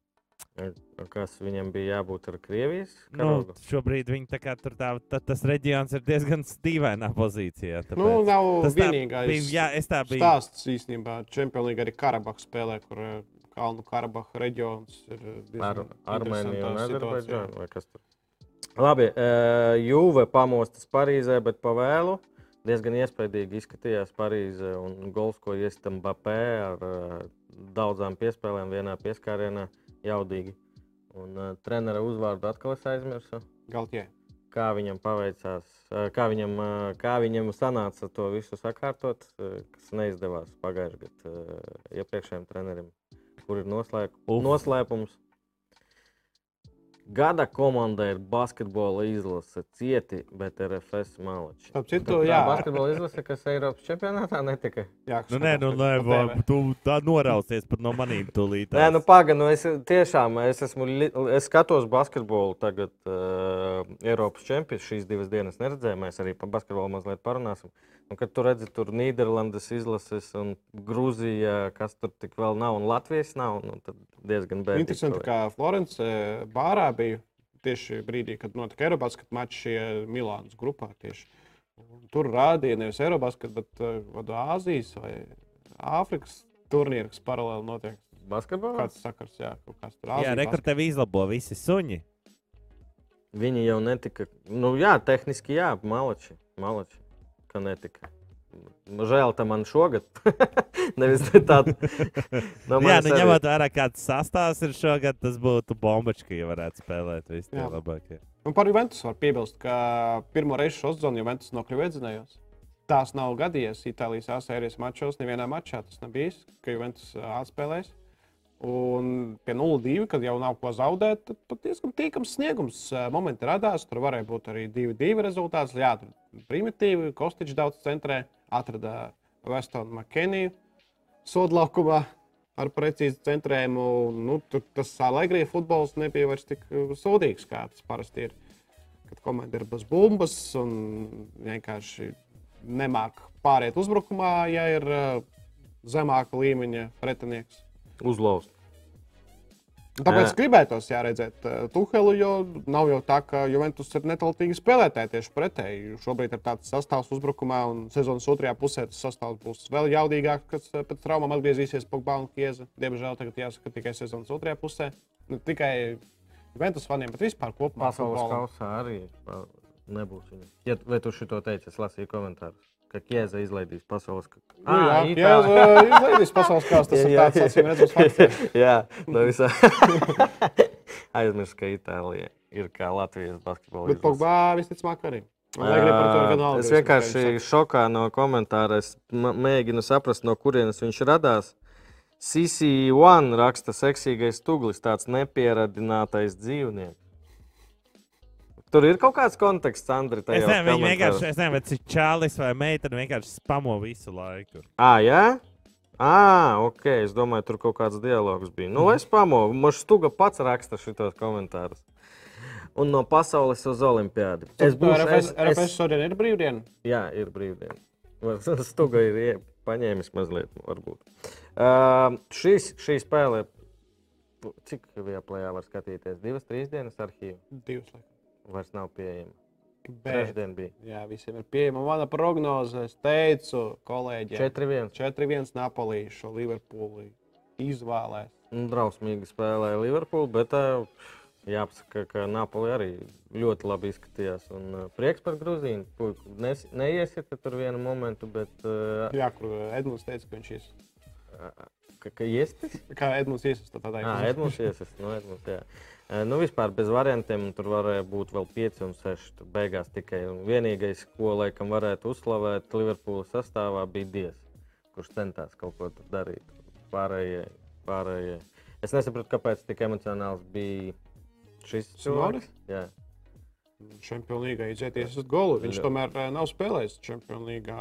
Kas viņam bija jābūt ar Krievijas Nu, karogu? šobrīd viņi tā kā tur tā, tā, tas reģions ir diezgan stīvainā pozīcijā. Nu, tāpēc- nav Tas tā vienīgais bija, jā, es tā biju. stāsts īstenībā. Čempionā līnija arī Karabahas spēlē, kur eh, Kalnu Karabaha reģions ir eh, Ar Armēniju un. Azerbaidžānu vai kas tur? Labi, uh, Juve pamostas Parīzē, bet pavēlu. Diezgan iespaidīgi izskatījās Parīzē un gols, ko iestam Bapē ar uh, daudzām piespēlēm vienā pieskārienā. Jaudīgi. Un uh, trenera uzvārdu atkal es aizmirsu. Galtie. Kā viņam paveicās, uh, kā viņam, uh, kā viņam sanāca to visu sakārtot, uh, kas neizdevās pagājušajā gadā uh, iepriekšējiem treneriem, kur ir noslēp, Uf. noslēpums. Gada komanda ir basketbola izlase cieti, bet RFS malači. Starp citu, Tā jā. basketbola izlase, kas Eiropas čempionātā netika. jā Nu, nē, nu, nē, va, TV. tu tā norausies pat no manīm tūlīt. Nē, nu pagaidi, nu es tiešām es esmu, es skatos basketbolu tagad uh, Eiropas čempionātā. Šīs divas dienas neredzēju, mēs arī par basketbolu mazliet parunāsim. Un, kad tu redzi, tur Nīderlandes izlases un Grūzija, kas tur tik vēl nav, un Latvijas nav, nu, tad diezgan bēdīgi. Interesanti, kā Florence bārā bija tieši brīdī, kad notika Eiropas mačs šie Milānas grupā. Tieši. Un Tur rādīja nevis Eiropas, bet uh, Āzijas vai Āfrikas turnīrs, kas paralēli notiek. Basketbolā? Kāds sakars, jā, kaut kas tur Jā, Āzija rekord tev izlabo visi suņi. Viņi jau netika. Nu, jā, tehniski, jā, malači. malači ka netika. Žēl, tā man šogad. *laughs* Nevis tāda. *laughs* No Jā, nu arī- ņemot vērā, kāds sastāvs ir šogad, tas būtu bombački, ja varētu spēlēt visi tie labākie. Un par Juventus var piebilst, ka pirmo reizi šo sezonu Juventus nokļuva iedzinējos. Tās nav gadījies Itālijas A-sērijas mačos, nevienā mačā tas nav bijis, ka Juventus ā, atspēlēs. Un pie 0-2, kad jau nav ko zaudēt, tad pat diezgan tīkams sniegums momenti radās. Tur varēja būt arī 2-2 rezultāts. Jā, tur primitīvi, Kostičs daudz centrē, atrada Vestonu Makeniju sodlaukumā ar precīzu centrējumu. Nu, tur tas Allegri futbols nebija vairs tik sūdīgs, kā tas parasti ir. Kad komanda ir bez bumbas un vienkārši nemāk pāriet uzbrukumā, ja ir zemāka līmeņa pretinieks. Uzlauzt. Tāpēc Jā. gribētos jā, redzēt uh, Tuhelu, jo nav jau tā, ka Juventus ir netaltīgi spēlētāji tieši pretēji. Šobrīd ir tāds sastāvs uzbrukumā, un sezonas otrajā pusē tas sastāvs būs vēl jaudīgāks, kas uh, pēc traumām atgriezīsies Pogba un Kieza. Diemžēl tagad jāsaka tikai sezonas otrajā pusē. Nu, tikai Juventus faniem, bet vispār kopumā. Pasaules kausā arī nebūs. Viņa. Ja, vai tu šo teici? Es lasīju komentārus, ka Kieza izlaidīs pasaules kausu. Nu, jā, jā, izlaidīs pasaules kausu. Tas Jā, ir jā, tāds jā. acīm redzams fakts. *laughs* jā, no visā. *laughs* Aizmirst, ka Itālija ir kā Latvijas basketbola. Bet. Pogba visticamāk arī. Allegri par to ir Ā, vienalga. Es vienkārši šokā no komentāra. Mēģinu saprast, no kurienes viņš radās. CC1 raksta seksīgais tuglis, tāds nepieradinātais dzīvnieks. Tur ir kaut kāds konteksts, Andri. Es nezinu, viņi vienkārši, es nezinu, vai tas ir čālis vai meitene, vienkārši spamo visu laiku. Ah, jā? Ah, ok. Es domāju, tur kaut kāds dialogs bija. Nu, es pamoku. Man stuga pats raksta šitos komentārus. Un no pasaules uz olimpiādu. Es būšu- RFS, RFS šodien ir brīvdiena. Jā, ir brīvdiena. *laughs* Stuga ir paņēmis mazliet, varbūt. Uh, šis, šī spēle, cik vieplējā var skatīties? Divas, trīs dienas arhīvu. Divas liekas. Vairs nav pieejama. Trešdien bija. jā, visiem ir pieejama mana prognoze. Es teicu, kolēģi, 4-1. 4-1 Napolī šo Liverpooli izvēlēs. Nu, Drausmīgi spēlēja Liverpool, bet jāpasaka, ka Napoli arī ļoti labi izskatījās. Un, prieks par Grūzīnu. Neiesiet tur vienu momentu, bet Jā, kur Edmunds teica, ka viņš ir. Kā Edmunds iesaistās Jā, Edmunds iesaistās. No Edmunds, jā. Nu, vispār bez variantiem tur varēja būt vēl 5 un 6. Tur beigās tikai un vienīgais, ko laikam varētu uzslavēt Liverpoola sastāvā, bija Dievs, kurš centās kaut ko darīt. Pārējie, pārējie. Es nesaprotu, kāpēc tik emocionāls bija šis cilvēks. Čempionu līgā izieties uz golu. Viņš Jā. tomēr nav spēlējis Čempionu līgā.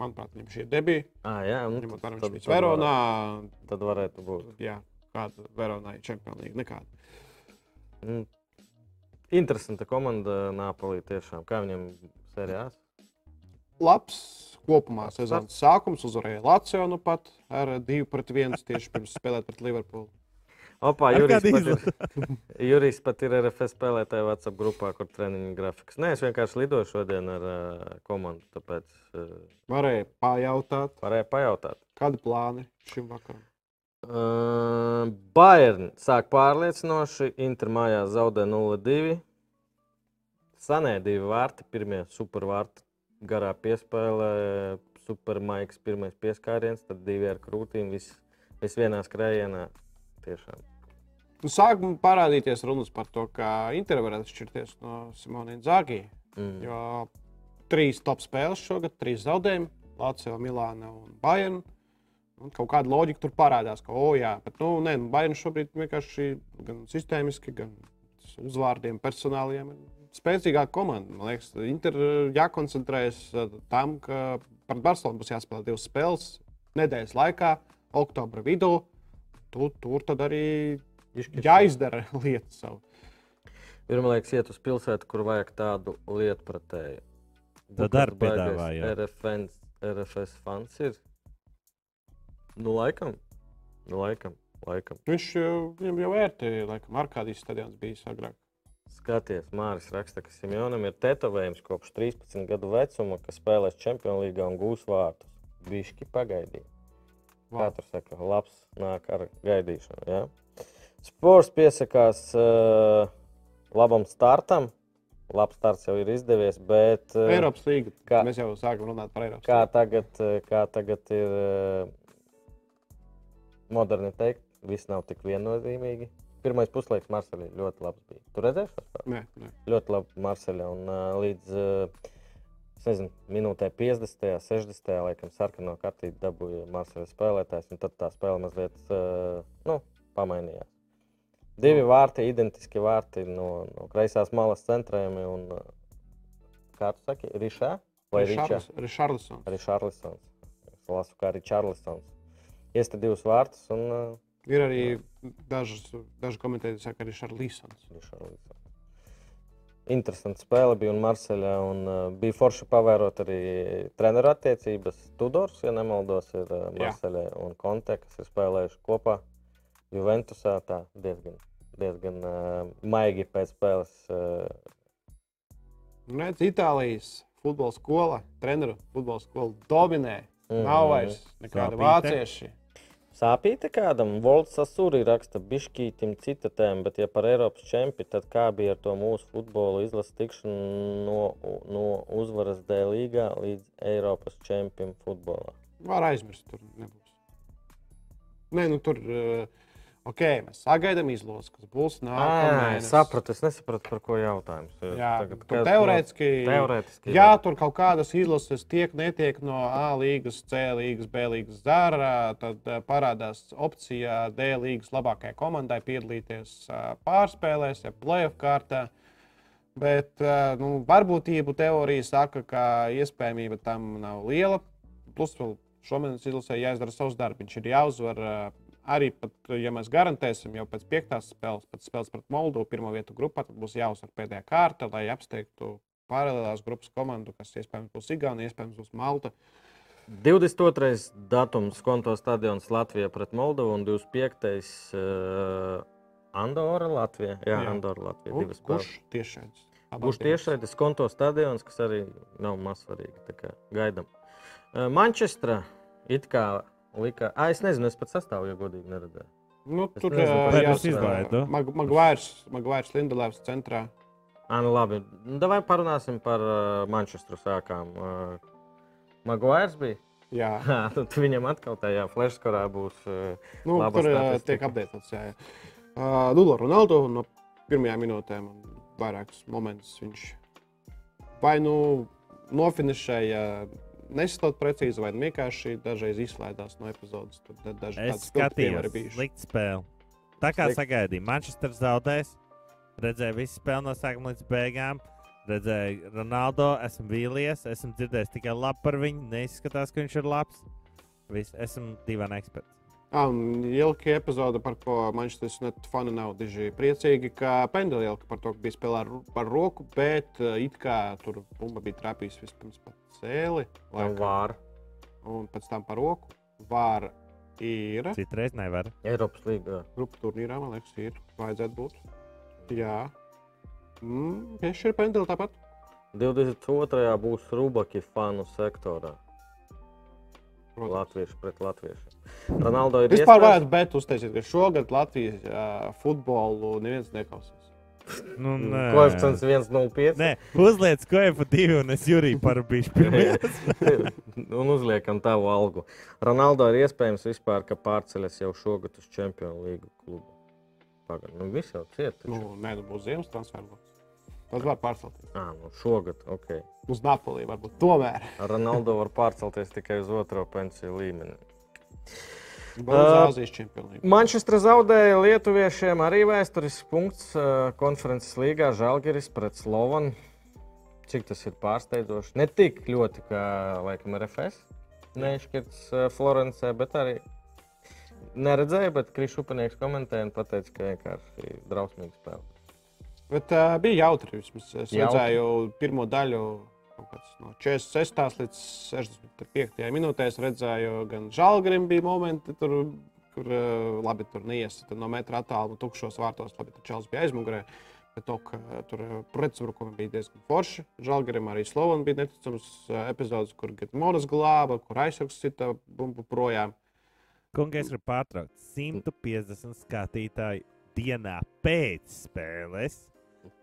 Manuprāt, viņam šī debija. Ah, jā, un Ņemot tad- viņš bija tad Veronā. varētu- Tad varētu būt. Jā, kāda Veronā ir Čempionu līga? Nekāda. Mm. Interesanta komanda Nāpolī tiešām. Kā viņam sērijās? Labs kopumā sezonas sākums. Uzvarēja Lācijā nu pat ar 2 pret 1 tieši pirms spēlēt pret Liverpoolu. Opā, Ar Jurijs pat, ir, Jurijs pat ir RFS spēlētāja WhatsApp grupā, kur treniņu grafiks. Nē, es vienkārši lidoju šodien ar uh, komandu, tāpēc uh, Varēja pajautāt, varēju pajautāt. kādi plāni šim vakaram. Uh, Bayern sāk pārliecinoši, Inter mājās zaudē 0-2. Sanē divi vārti, pirmie supervārti garā piespēlē, supermaiks pirmais pieskāriens, tad divi ar krūtīm, viss vis vienā skrējienā. Tiešām. Nu, sāk parādīties runas par to, ka Inter varētu atšķirties no Simona Zāģija. Mm. Jo trīs top spēles šogad, trīs zaudējumi - Lācija, Milāna un Bayern. Un kaut kāda loģika tur parādās, ka, oh, jā, bet, nu, nē, nu, Bayern šobrīd vienkārši gan sistēmiski, gan uzvārdiem, personāliem ir spēcīgāka komanda. Man liekas, Inter eh, jākoncentrējas eh, tam, ka pret Barcelonu būs jāspēlē divas spēles nedēļas laikā, oktobra vidū. Tu, tur tad arī jāizdara *laughs* lieta savu. Pirmā liekas, iet uz pilsētu, kur vajag tādu lietu pretēju. Tad arī piedāvāja. RFS, RFS fans ir. Nu, laikam. Nu, laikam. laikam. Viņš jau, viņam jau vērtēja, laikam, Arkādijas stadions bijis agrāk. Skaties, Mārcis raksta, ka Simjonam ir tetovējums kopš 13 gadu vecuma, kas spēlēs Champions League un gūs vārtus. Bišķi pagaidīja. Kā tur saka, labs nāk ar gaidīšanu. Ja? Sports piesakās uh, labam startam. Labs starts jau ir izdevies, bet uh, Eiropas līnija. kā- Mēs jau sākam runāt par Eiropas kā līgu. tagad, kā tagad ir uh, moderni teikt, viss nav tik viennozīmīgi. Pirmais puslaiks Marseļā ļoti labs bija. Tu redzēji šo nē. ļoti labi Marseļā. Un uh, līdz uh, nezinu, minūtē 50, 60. laikam sarkano kartīti dabūja Marseļas spēlētājs, un tad tā spēle mazliet uh, nu, pamainījās. Divi vārti, identiski vārti no, no kreisās malas centrējumi. Un, uh, kā tu saki, Rišā vai. Arī Čārlisons. Es lasu, kā arī Čārlisons. Iesta divus vārtus un uh, Ir arī dažas, daži komentētāji, kas saka, ka Rišarlisons. Richarlisons. Interesanti spēle bija un Marseļā. Un, uh, bija forši pavērot arī treneru attiecības. Tudors, ja nemaldos, ir uh, Jā. Marseļā un Konte, kas ir spēlējuši kopā Juventusā. Tā diezgan, diezgan uh, maigi pēc spēles. Uh, Un redz, Itālijas futbola skola, treneru futbola skola dominē. Mhm. Nav vairs nekāda Sāpīte. vācieši. Sāpīte kādam, Volts Sasūri raksta bišķītim citatēm, bet ja par Eiropas čempi, tad kā bija ar to mūsu futbolu izlases tikšanu no, no uzvaras D līgā līdz Eiropas čempim futbolā? Var aizmirst, tur nebūs. Nē, nu tur, eh, ok, mēs sagaidām izlasi, kas būs nākamais. es sapratu, es nesapratu, par ko jautājums. Jā, Tagad, kad- teorētiski, teorētiski Jā, tur kaut kādas izlases tiek, netiek no A līnijas, C līnijas, B līnijas zārā. Tad parādās opcija D līnijas labākajai komandai piedalīties pārspēlēs, ja playoff kārtā. Bet nu, varbūtību teorija saka, ka iespējamība tam nav liela. Plus, vēl šomēnes izlasē jāizdara savs darbs. Viņš ir jāuzvar arī, pat, ja mēs garantēsim jau pēc piektās spēles, pēc spēles pret Moldovu, pirmā vieta grupā, tad būs jāuzvar pēdējā kārta, lai apsteigtu paralēlās grupas komandu, kas iespējams būs Igaunija, iespējams būs Malta. 22. datums konto stadions Latvijā pret Moldovu un 25. Uh, Andorra Latvijā. Jā, Jā. Andorra Latvijā. Un divas. Kurš tiešais? Būs tiešais konto stadions, kas arī nav mazsvarīgi. tā kā Gaidām. Uh, Manchestra it kā lika. Ah, es nezinu, es pat sastāvu, ja godīgi neredzēju. Nu, Es tur jāsaka, izlaidu. Mag- Magvairs, Magvairs Lindelēvs centrā. Ah, nu labi. Nu, Davai parunāsim par uh, Manchesteru sākām. Uh, Maguires bija. Jā, *laughs* tad viņam atkal tajā flashskorā būs. Uh, nu, tur statistika. tiek jā. Uh, Nulo Ronaldo no pirmajām minūtēm un vairākus momentus viņš vai nu nofinišēja nesot precīzi, vai vienkārši dažreiz izslaidās no epizodes. Tur da- daži Es tādi spilgti piemēri skatījos, bijuši. slikta spēle. Tā kā Slik- sagaidīju, Manchester zaudēs, redzēju visu spēli no sākuma līdz beigām. Redzēju, Ronaldo, esmu vīlies, esmu dzirdējis tikai labi par viņu. Neizskatās, ka viņš ir labs. Viss, esmu divi eksperti. Ah, un Ilka epizode, par ko Manchester United fani nav diži priecīgi, ka Pendela Ilka par to, ka bija spēlē ar, par roku, bet uh, it kā tur bumba bija trapījis vispirms par cēli, laikam, Vāra. un pēc tam par roku. Vāra ir. Citreiz nevar. Eiropas līnija. Grupu turnīrā, man liekas, ir. Vajadzētu būt. Jā. Mm, Tieši ir pendeli tāpat. 22. būs Rubaki fanu sektorā. Protams. Latvieši pret latviešiem. Ronaldo ir Vispār iespējas- varētu bet uztaisīt, ka šogad Latvijas uh, futbolu neviens nekausīs. Nu, nē. Koeficients 1,05. Nē, uzliec pa divu, un es jūrīju par bišķi pirmajā. *laughs* un uzliekam tavu algu. Ronaldo ir iespējams vispār, ka pārceļas jau šogad uz Champions League klubu. Pagaid, nu viss jau ciet. taču. Nu, nē, nu būs ziemas transfers. Tas var pārcelties. Ā, nu šogad, ok. Uz Napoli varbūt tomēr. *laughs* Ronaldo var pārcelties tikai uz otro pensiju līmeni. Čempionāts. Manchester zaudēja Lietuviešiem arī vēsturisks punkts uh, konferences līgā Žalgiris pret Slovanu. Cik tas ir pārsteidzoši? Ne tik ļoti kā laikam RFS neizšķirts uh, Florencē, bet arī neredzēju, bet Krišupanieks komentēja un pateica, ka vienkārši drausmīgi spēlē. Bet uh, bija jautri. Vismaz. Es Jautri. redzēju pirmo daļu. kaut kāds No 46. līdz 65. minūtē es redzēju, gan Žalgarim bija momenti, tur, kur uh, labi tur neiesa no metra attāluma, tukšos vārtos. Labi, tur Čels bija aizmugurē. Bet to, ka tur pretuzbrukumi bija diezgan forši. Žalgarim arī Slovānam bija neticams uh, epizodes, kur Gitmonas glāba, kur aizsargs cita bumbu projām. Kungs, es gribu pārtraukt. 150 skatītāju dienā pēc spēles.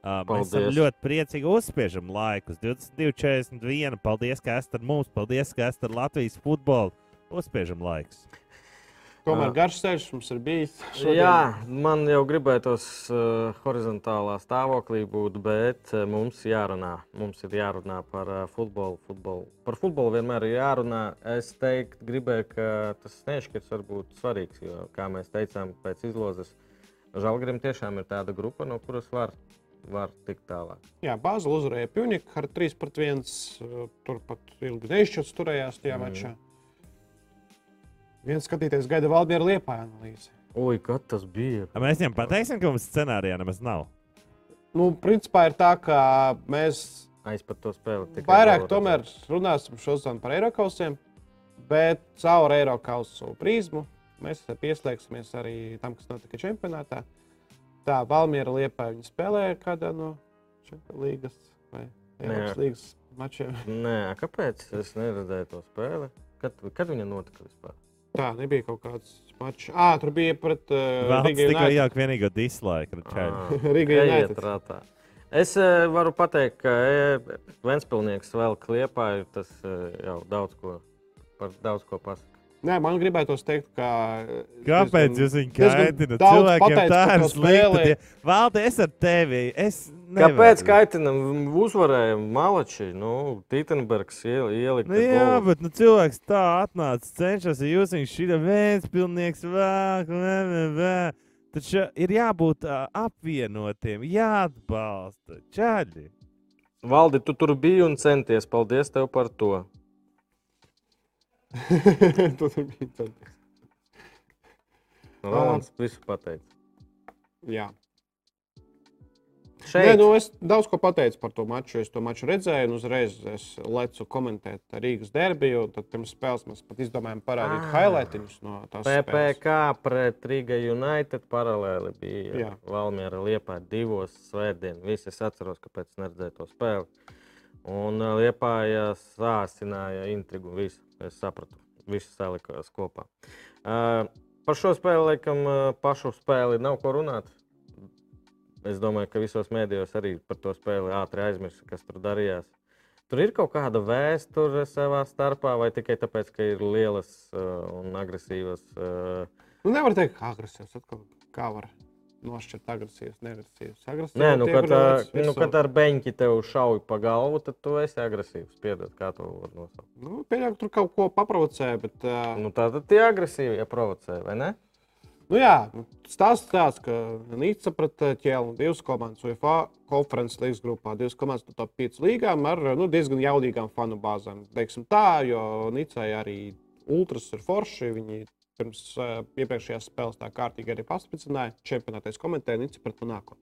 Uh, mēs esam ļoti priecīgi uzspiežam laikus. 22, 41. Paldies, ka esat ar mums. Paldies, ka esat ar Latvijas futbolu. Uzspiežam laikus. Tomēr Jā. garš ceļš mums ir bijis. šodien. Jā, man jau gribētos uh, horizontālā stāvoklī būt, bet uh, mums jārunā. Mums ir jārunā par uh, futbolu, futbolu. Par futbolu vienmēr ir jārunā. Es teiktu, gribēju, ka tas nešķirs var būt svarīgs, jo, kā mēs teicām, pēc izlozes Žalgarim tiešām ir tāda grupa, no kuras var, var tikt tālāk. Jā, Bāzela uzvarēja Puniku ar 3 pret 1. uh, Turpat ilgi neizšķirts turējās tajā Mhm. mačā. Viens skatītājs gaida Valdnieru Liepā analīzi. Ui, kad tas bija? A Mēs viņam pateiksim, ka mums scenārijā nemaz nav. Nu, principā ir tā, ka mēs Aizpat to spēli. tikai vairāk tomēr runāsim šodien par Eiropausiem, bet caur Eiropausu prizmu mēs pieslēgsimies arī tam, kas notika čempionātā. Tā Valmiera Liepā viņa spēlēja kādā no līgas vai Eiropas līgas mačiem. Nē, kāpēc? Es neredzēju to spēli. Kad, kad viņa notika vispār? Tā nebija kaut kāds mačs. Ah, tur bija pret uh, Riga tikai jau vienīgo dislike. *laughs* United. rātā. Es e, varu pateikt, ka Ventspilsnieks vēl kliepā ir tas e, jau daudz ko, par daudz ko pasaka. Nē, man gribētos teikt, ka. uh, Kāpēc diezgan- jūs viņu kaitināt? Cilvēkiem pateicu tā ir tie- Valdi, es ar tevi. Es Kāpēc nevaru. kaitinam uzvarēja Malači? Nu, Tītenbergs iel- ielika Nu, jā, golu. bet nu, cilvēks tā atnāca, cenšas, ja jūs viņš šī viens pilnieks vāk, vē, vē, vē. Taču ir jābūt apvienotiem, jāatbalsta. Čaļi. Valdi, tu tur biji un centies. Paldies tev par to. Tu tur biji tad. Rolands visu pateica. Jā. Nē, Šeit nu es daudz ko pateicu par to maču. Es to maču redzēju, un uzreiz es lecu komentēt Rīgas derbiju. Tad pirms spēles mēs pat izdomājām parādīt Ah. highlightiņus no tās spēles. PPC pret Riga United paralēli bija. Valmiera Liepā divos svētdien. Visi es atceros, kāpēc neredzēju to spēli. Un uh, Liepā sāsināja intrigu. Visu. Es sapratu, viss salikās kopā. Uh, par šo spēli, laikam, uh, pašu spēli nav ko runāt. Es domāju, ka visos mēdījos arī par to spēli ātri aizmirst, kas tur darījās. Tur ir kaut kāda vēsture savā starpā, vai tikai tāpēc, ka ir lielas uh, un agresīvas. Uh, Nu, nevar teikt, ka agresīvs atkal kā var nošķirt agresīvs, neagresīvs. Agresīvs Nē, nu, kad, veic nu, kad ar beņķi tev šauj pa galvu, tad tu esi agresīvs. Piedod, kā to var nosaukt. Nu, pieļauju, ka tur kaut ko paprovocēja, bet uh, Nu, tā tad tie agresīvi provocē, vai ne? Nu, jā, nu, stāsts tāds, ka Nīca pret ķēlu divas komandas UEFA konferences līgas grupā, divas komandas no top 5 līgām ar nu, diezgan jaudīgām fanu bāzēm. Teiksim tā, jo Nicai arī ultras ir forši. Viņi pirms uh, iepriekšējās spēles tā kārtīgi arī paspicināja. Čempionātais komentēja Nica pret Monako.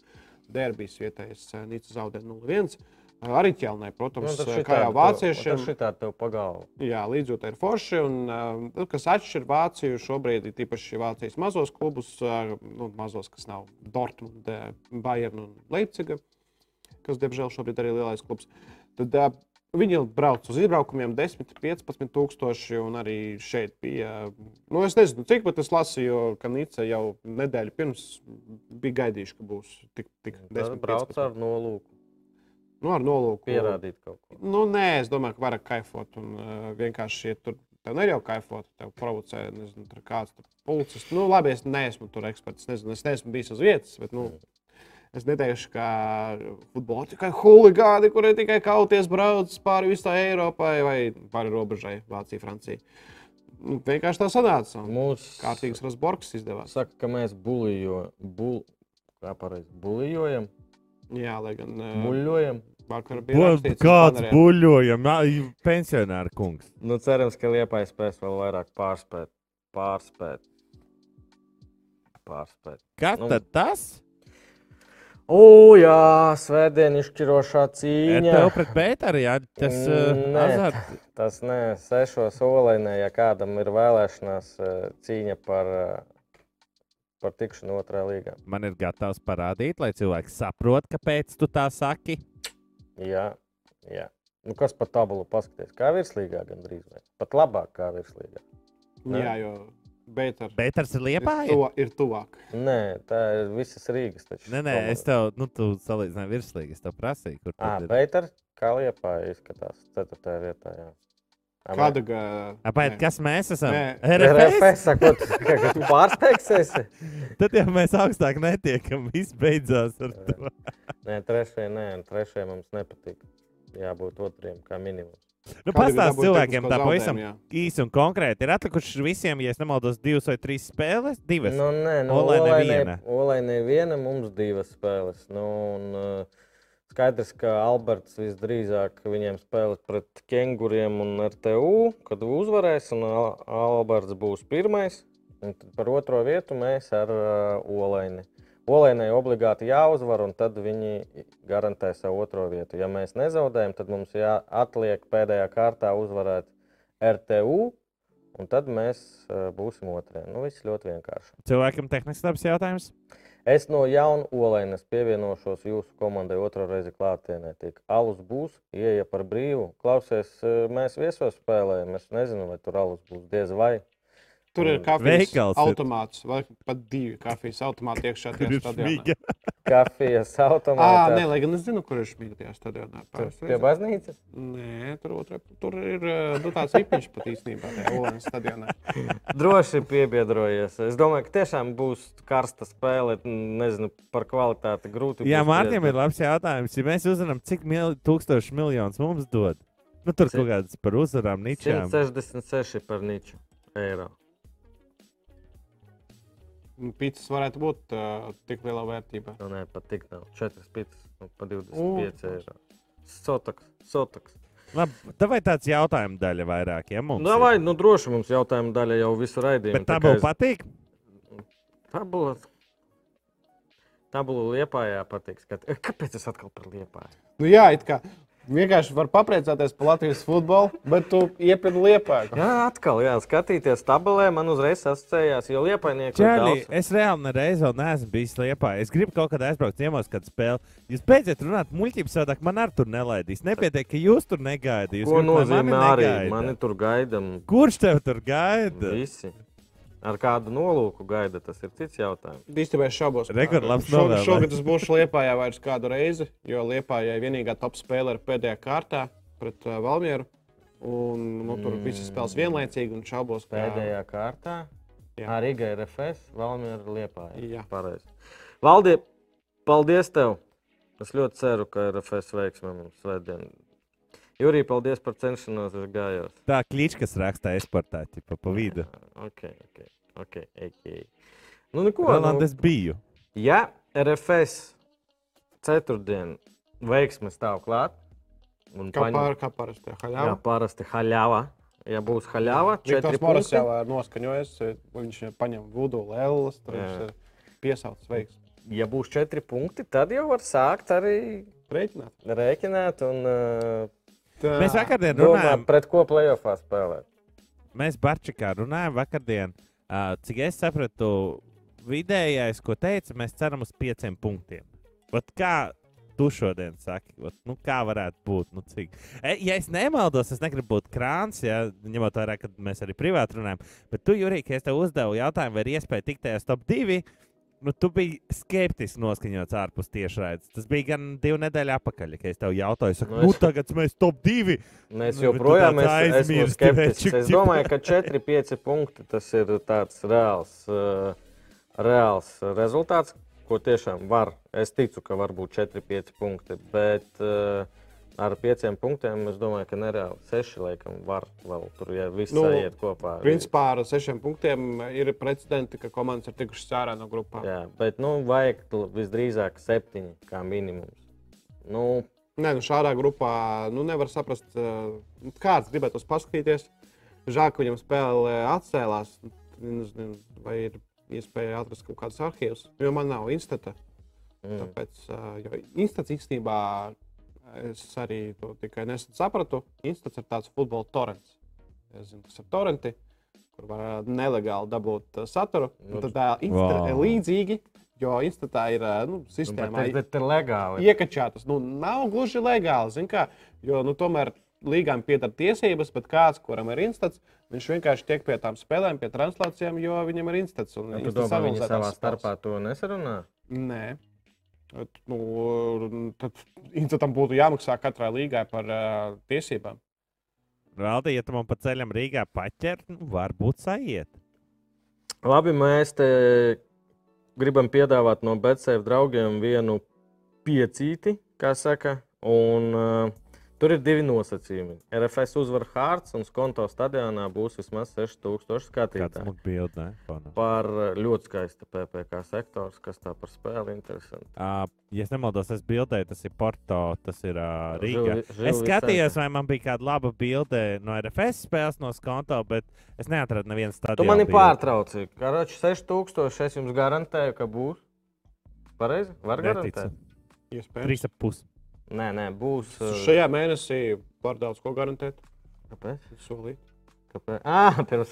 Derbijas vietējais uh, Nica zaudēja 0-1. Uh, arī ķelnē, protams, nu, kā jau vāciešiem. Tas šitā tev pagalvu. Jā, līdzjūtē ir forši. Un, uh, kas atšķir Vāciju šobrīd, ir tīpaši Vācijas mazos klubus, nu, mazos, kas nav Dortmund, Bayern un Leipziga, kas, diemžēl, šobrīd arī ir lielais klubs. Tad viņi brauc uz izbraukumiem 10, 15 tūkstoši, un arī šeit bija. Nu, es nezinu, cik pat es lasīju, ka Nīca jau nedēļu pirms bija gaidījuši, ka būs tik, tik 10. Brauc ar nolūku. Nu, ar nolūku pierādīt kaut ko. Nu, nē, es domāju, ka vairāk kaifot un uh, vienkārši iet tur. Tev ne jau kaifot, tev provocē, nezinu, tur kāds tur policists. Nu, labi, es neesmu tur eksperts, nezinu, es neesmu bijis uz vietas, bet, nu, Es neteikšu, ka futbolā tikai huligāni, kuriem tikai kauties brauc pāri visai Eiropai vai pāri robežai, Vācija, Francija. Nu, vienkārši tā sanāca. Mums kārtīgs Rasborgs izdevās. Saka, ka mēs bulijo, bul, kā pareizi, bulijojam. Jā, lai gan. Buļļojam. Vakar bija Bu, rakstīts, kāds buļļojam, pensionāra kungs. Nu, cerams, ka Liepais spēs vēl vairāk pārspēt. Pārspēt. Pārspēt. Kas Nu, tad tas? O, jā, svētdien izšķirošā cīņa. Tev pret Bētaru, jā, tas uh, Nē, azart. Tas nē, sešos olēnē, ja kādam ir vēlēšanās eh, cīņa par, par tikšanu otrā līgā. Man ir gatavs parādīt, lai cilvēki saprot, kāpēc tu tā saki. Jā, jā. Nu, kas par tabulu paskaties? Kā virslīgā gandrīz vai? Pat labāk kā virslīgā. Jā, jo Bētars Bētars ir liepā. ir, tuva, ir tuvāk. Nē, tā ir visas Rīgas. Taču, Nē, nē, es tev, nu, tu salīdzināji virslīgi, es tev prasīju, kur Ah, tad ir. Beiters, kā liepā izskatās 4. vietā. Jā. Kāda mē- ga- Apēc, nē. kas mēs esam? Nē. RFS? Sakot, *laughs* ka tu pārsteigsies. Tad jau mēs augstāk netiekam. Viss beidzās ar to. Nē, trešajai, nē, trešajai mums nepatīk. Jābūt otrajam, kā minimums. Nu, Kādi bija Pastāst dabūti cilvēkiem, tā pavisam īsi un konkrēti. Ir atlikušas visiem, ja es nemaldos, divas vai trīs spēles. Divas. Nu, nē, nu, Olainai Olainai viena. Olainai viena, mums divas spēles. Nu, un, uh, skaidrs, ka Alberts visdrīzāk viņiem spēlēs pret Kenguriem un RTU, kad uzvarēs, un Al- Alberts būs pirmais. Un tad par otro vietu mēs ar uh, Olaini. Olainai obligāti jāuzvar, un tad viņi garantē savu otro vietu. Ja mēs nezaudējam, tad mums jāatliek pēdējā kārtā uzvarēt RTU, un tad mēs uh, būsim otrajā. Nu, viss ļoti vienkārši. Cilvēkam tehnisks labs jautājums. Es no jauna olainas pievienošos jūsu komandai otro reizi klātienē. Tik alus būs, ieja par brīvu. Klausies, eh, mēs viesos spēlējam. Es nezinu, vai tur alus būs diez vai. Tur ir kafijas Veikals automāts, vai pat divi kafijas automāti iekšā Tur tajā ir stadionā. *laughs* Kafijas automātā. nē, lai gan es zinu, kur ir šmiga tajā stadionā. Tur Pie baznīcas. Nē, tur, otrā, tur ir nu, tāds īpašs pat īstenībā tajā Olaņas stadionā. *laughs* Droši piebiedrojies. Es domāju, ka tiešām būs karsta spēle. Nezinu par kvalitāti. Grūti. Jā, būs Mārtiņam ir labs jautājums. Ja mēs uzzinām, cik mil, tūkstoši miljonus mums dod, nu, tur Cik? kaut kādas par uzvarām, ničām. 166 par niču eiro. Pīcis varētu būt uh, tik lielā vērtībā. Nu, nē, pat tik nav. 4 pitas, nu, pa 25 U. eiro. Sotaks, sotaks. Labi, tā vai tāds jautājums daļa vairāk, ja mums. Nu, vai, nu, droši mums jautājuma daļa jau visu raidījumu. Bet būtu es- patīk. Tabula. Tabula liepājā patīk. Skat... Kāpēc es atkal par liepāju? Nu, jā, it kā vienkārši var papriecāties par Latvijas futbolu, bet tu iepirki liepā. Jā, atkal, jā, skatīties tabulē, man uzreiz asociējās, jo liepainieki ir Čārli, es reāli nereiz vēl neesmu bijis liepā. Es gribu kaut kad aizbraukt ciemos, kad spēlē. Jūs beidziet runāt muļķības, savādāk man ar tur nelaidīs. Nepietiek, ka jūs tur negaidāt. Jūs Ko lai nozīmē mani arī? negaida? Mani tur gaidām Kurš tev tur gaida? visi. Ar kādu nolūku gaida, tas ir cits jautājums. Īstenībā es šaubos. Rekord labs Šogad, novēlējums. šogad es būšu Liepājā vairs kādu reizi, jo Liepājā vienīgā top spēle ir pēdējā kārtā pret uh, Valmieru. Un, nu, tur mm. visas spēles vienlaicīgi un šaubos, ka Pēdējā kārtā Jā. arī Riga ir FS, Valmiera liepāja. Jā. Pareizi. Valdi, paldies tev! Es ļoti ceru, ka ir FS veiksme mums svētdien. Jurī, paldies par cenšanos, es gājos. Tā kliķis raksta esportā, tipa pa vidu. Ok, ok, ok. okay. Nu, neko. Roland, Nu, es biju. ja RFS ceturtdien veiksme stāv klāt, un Kā, paņem- pār, kā parasti jā, haļāva. parasti haļāva, ja būs haļāva, Viktors četri Moras jau ir noskaņojies, viņš paņem vudu lēlas, tur Jā. viņš ir piesaucis veiksmi. Ja būs četri punkti, tad jau var sākt arī Rēķināt. rēķināt un Tā, Mēs domāt, runājām, pret ko plēsofā spēlēt. mēs Barčikā runājām vakardien. Uh, cik es sapratu, vidējais, ko teica, mēs ceram uz pieciem punktiem. Vat kā tu šodien saki, vat, nu, kā varētu būt? Nu, cik? e, ja es nemaldos, es negribu būt krāns, ja, ņemot vērā, ka mēs arī privāti runājam. Bet tu, Jurija, es tev uzdevu jautājumu, vai ir iespēja tikt tajā top 2, nu, tu biji skeptiski noskaņots ārpus tiešraides. Tas bija gan divu nedēļu atpakaļ, kad es tev jautāju, saku, Nu, nu, es- tagad mēs top 2. Mēs Nu, joprojām es, skeptisks. večik, Es domāju, ka 4-5 punkti tas ir tāds reāls, uh, reāls rezultāts, ko tiešām var. Es ticu, ka var būt 4-5 punkti, bet uh, ar 5 punktiem es domāju, ka nereāli 6 laikam var vēl tur, ja viss Nu, iet kopā. Principā ar sešiem punktiem ir precedenti, ka komandas ir tikušas ārā no grupām. Jā, bet nu, vajag visdrīzāk 7 kā minimums. Nu, Nē, nu šādā grupā nu, nevar saprast, uh, kāds gribētu tos paskatīties. Žēl, ka viņam spēle atcēlās. Nezinu, vai ir iespēja atrast kaut kādus arhīvus, jo man nav instata. mm. Tāpēc, uh, jo instats īstenībā es arī to tikai nesen sapratu. Instats ir tāds futbola torrents. Es zinu, kas ir torrenti, kur var uh, nelegāli dabūt uh, saturu. Nu, Tad uh, instata wow. ir līdzīgi, jo instatā ir nu, Nu, sistēmā. bet, bet ir legāli. iekačātas. Nu, nav gluži legāli, zin kā, jo nu, tomēr līgām pieder tiesības, bet kāds, kuram ir instats, viņš vienkārši tiek pie tām spēlēm, pie translācijām, jo viņam ir instats. un Ja instats domā, viņi savā starpā to nesarunā? Nē. Nu, tad instatam būtu jāmaksā katrai līgai par uh, tiesībām. Valdi, ja tu man pa ceļam Rīgā paķer, nu, varbūt sajiet. Labi, mēs te gribam piedāvāt no Betsēva draugiem vienu piecīti, kā saka. Un, uh, Tur ir divi nosacījumi. RFS uzvar Hārts un skonto stadionā būs vismaz 6000 skatītāju. Bildi, ne? Par eh, ļoti skaistu PPC sektors, kas tā par spēli interesanti. Uh, ja es nemaldos, es bildēju, tas ir Porto, tas ir uh, Rīga. Žil, žil es skatījos, vai man bija kāda laba bilde no RFS spēles, no skonto, bet es neatradu nevienu stadionu. Tu mani pārtrauci. Karoči 6000 es jums garantēju, ka būs. Pareizi? Var garantēt? 3,5. Nē, nē, būs. uh, Šajā mēnesī var daudz ko garantēt. Kāpēc? Solīt. Kāpēc? Ah, pirms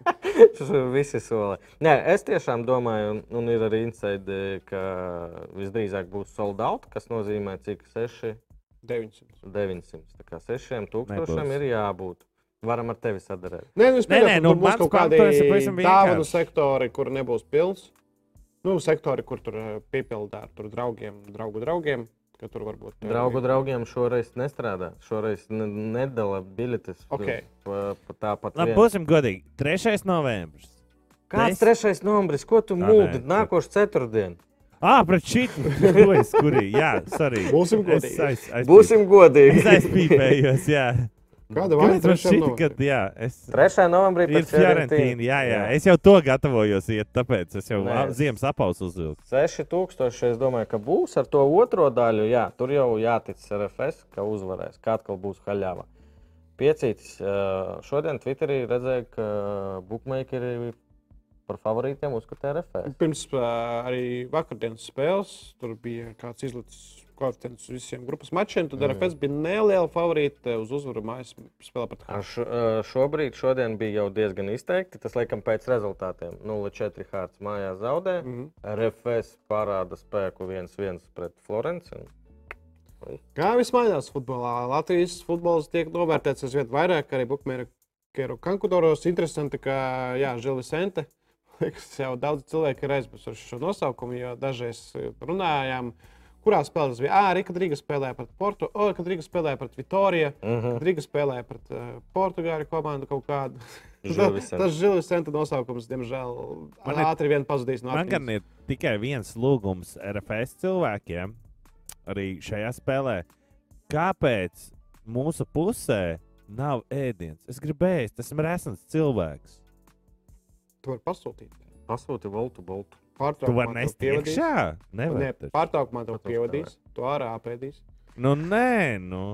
*laughs* tas viss ir soli. Nē, es tiešām domāju, un, ir arī inside, ka visdrīzāk būs sold out, kas nozīmē, cik 6, 900. 900. Tā kā 6 tūkstošiem Nebūs. ir jābūt. Varam ar tevi sadarēt. Nē, nu, es nē, ka nu, būs kaut kādi dāvanu sektori, kur nebūs pilns. Nu, sektori, kur tur eh, piepildā ar tur draugiem, draugu draugiem, ka tur varbūt. eh, Draugu draugiem šoreiz nestrādā. Šoreiz ne, nedala biļetes. Ok. Pa, pa tāpat. Labi, būsim godīgi. 3. novembris. Kāds Des- trešais nombris? Ko tu mūdi? Nākošais ceturtdien. Ah, pret šīm kurī. Jā, sorry. Būsim Es godīgi. aiz, aiz, Būsim godīgi. Es aizpīpējos, jā. Kāda vaina man novembrim? ka, jā, es... 3. novembrī Ir Fiorentīna, jā, jā. Es jau to gatavojos iet, tāpēc es jau Nē, ziemas apausu uzvilku. 6000. Es domāju, ka būs ar to otro daļu. Jā, tur jau jātic RFS, ka uzvarēs. Kā atkal būs haļāva. Piecītis. Šodien Twitterī redzēju, ka bookmakeri par favorītiem uzskata RFS. Pirms arī vakardienas spēles tur bija kāds izlicis koeficients visiem grupas mačiem. Tad Mm. RFS bija neliela favorīta uz uzvaru mājas spēlē pret ā, šobrīd šodien bija jau diezgan izteikti. Tas laikam pēc rezultātiem 0-4 Hārts mājās zaudē. Mhm. RFS parāda spēku 1-1 pret Florenci. Kā viss mainās futbolā? Latvijas futbols tiek novērtēts aizvien vairāk, arī Bukmēra kankudoros. Interesanti, ka Jā, Žilvis Sente. *laughs* Liekas, jau daudz cilvēku ir aizmirsuši šo nosaukumu, jo dažreiz runājām, kurā spēlē tas bija. Ah, arī kad Rīga spēlēja pret Portu, o, kad Rīga spēlēja pret Vitoriju, Mhm. kad Rīga spēlēja pret uh, Portugāļu komandu kaut kādu. *laughs* Tas Žilvis Sente nosaukums, diemžēl, Man ir- ātri vien pazudīs no Man gan ir tikai viens lūgums RFS cilvēkiem, arī šajā spēlē. Kāpēc mūsu pusē nav ēdiens? Es gribēju, tas esmu resns cilvēks. Tu vari pasūtīt. Pasūti voltu, boltu. Tu vari nest iekšā. Nevar. Nē, taču. pārtraukumā Protams, pievadīs. Tu ārā apēdīs. Nu, nē, nu.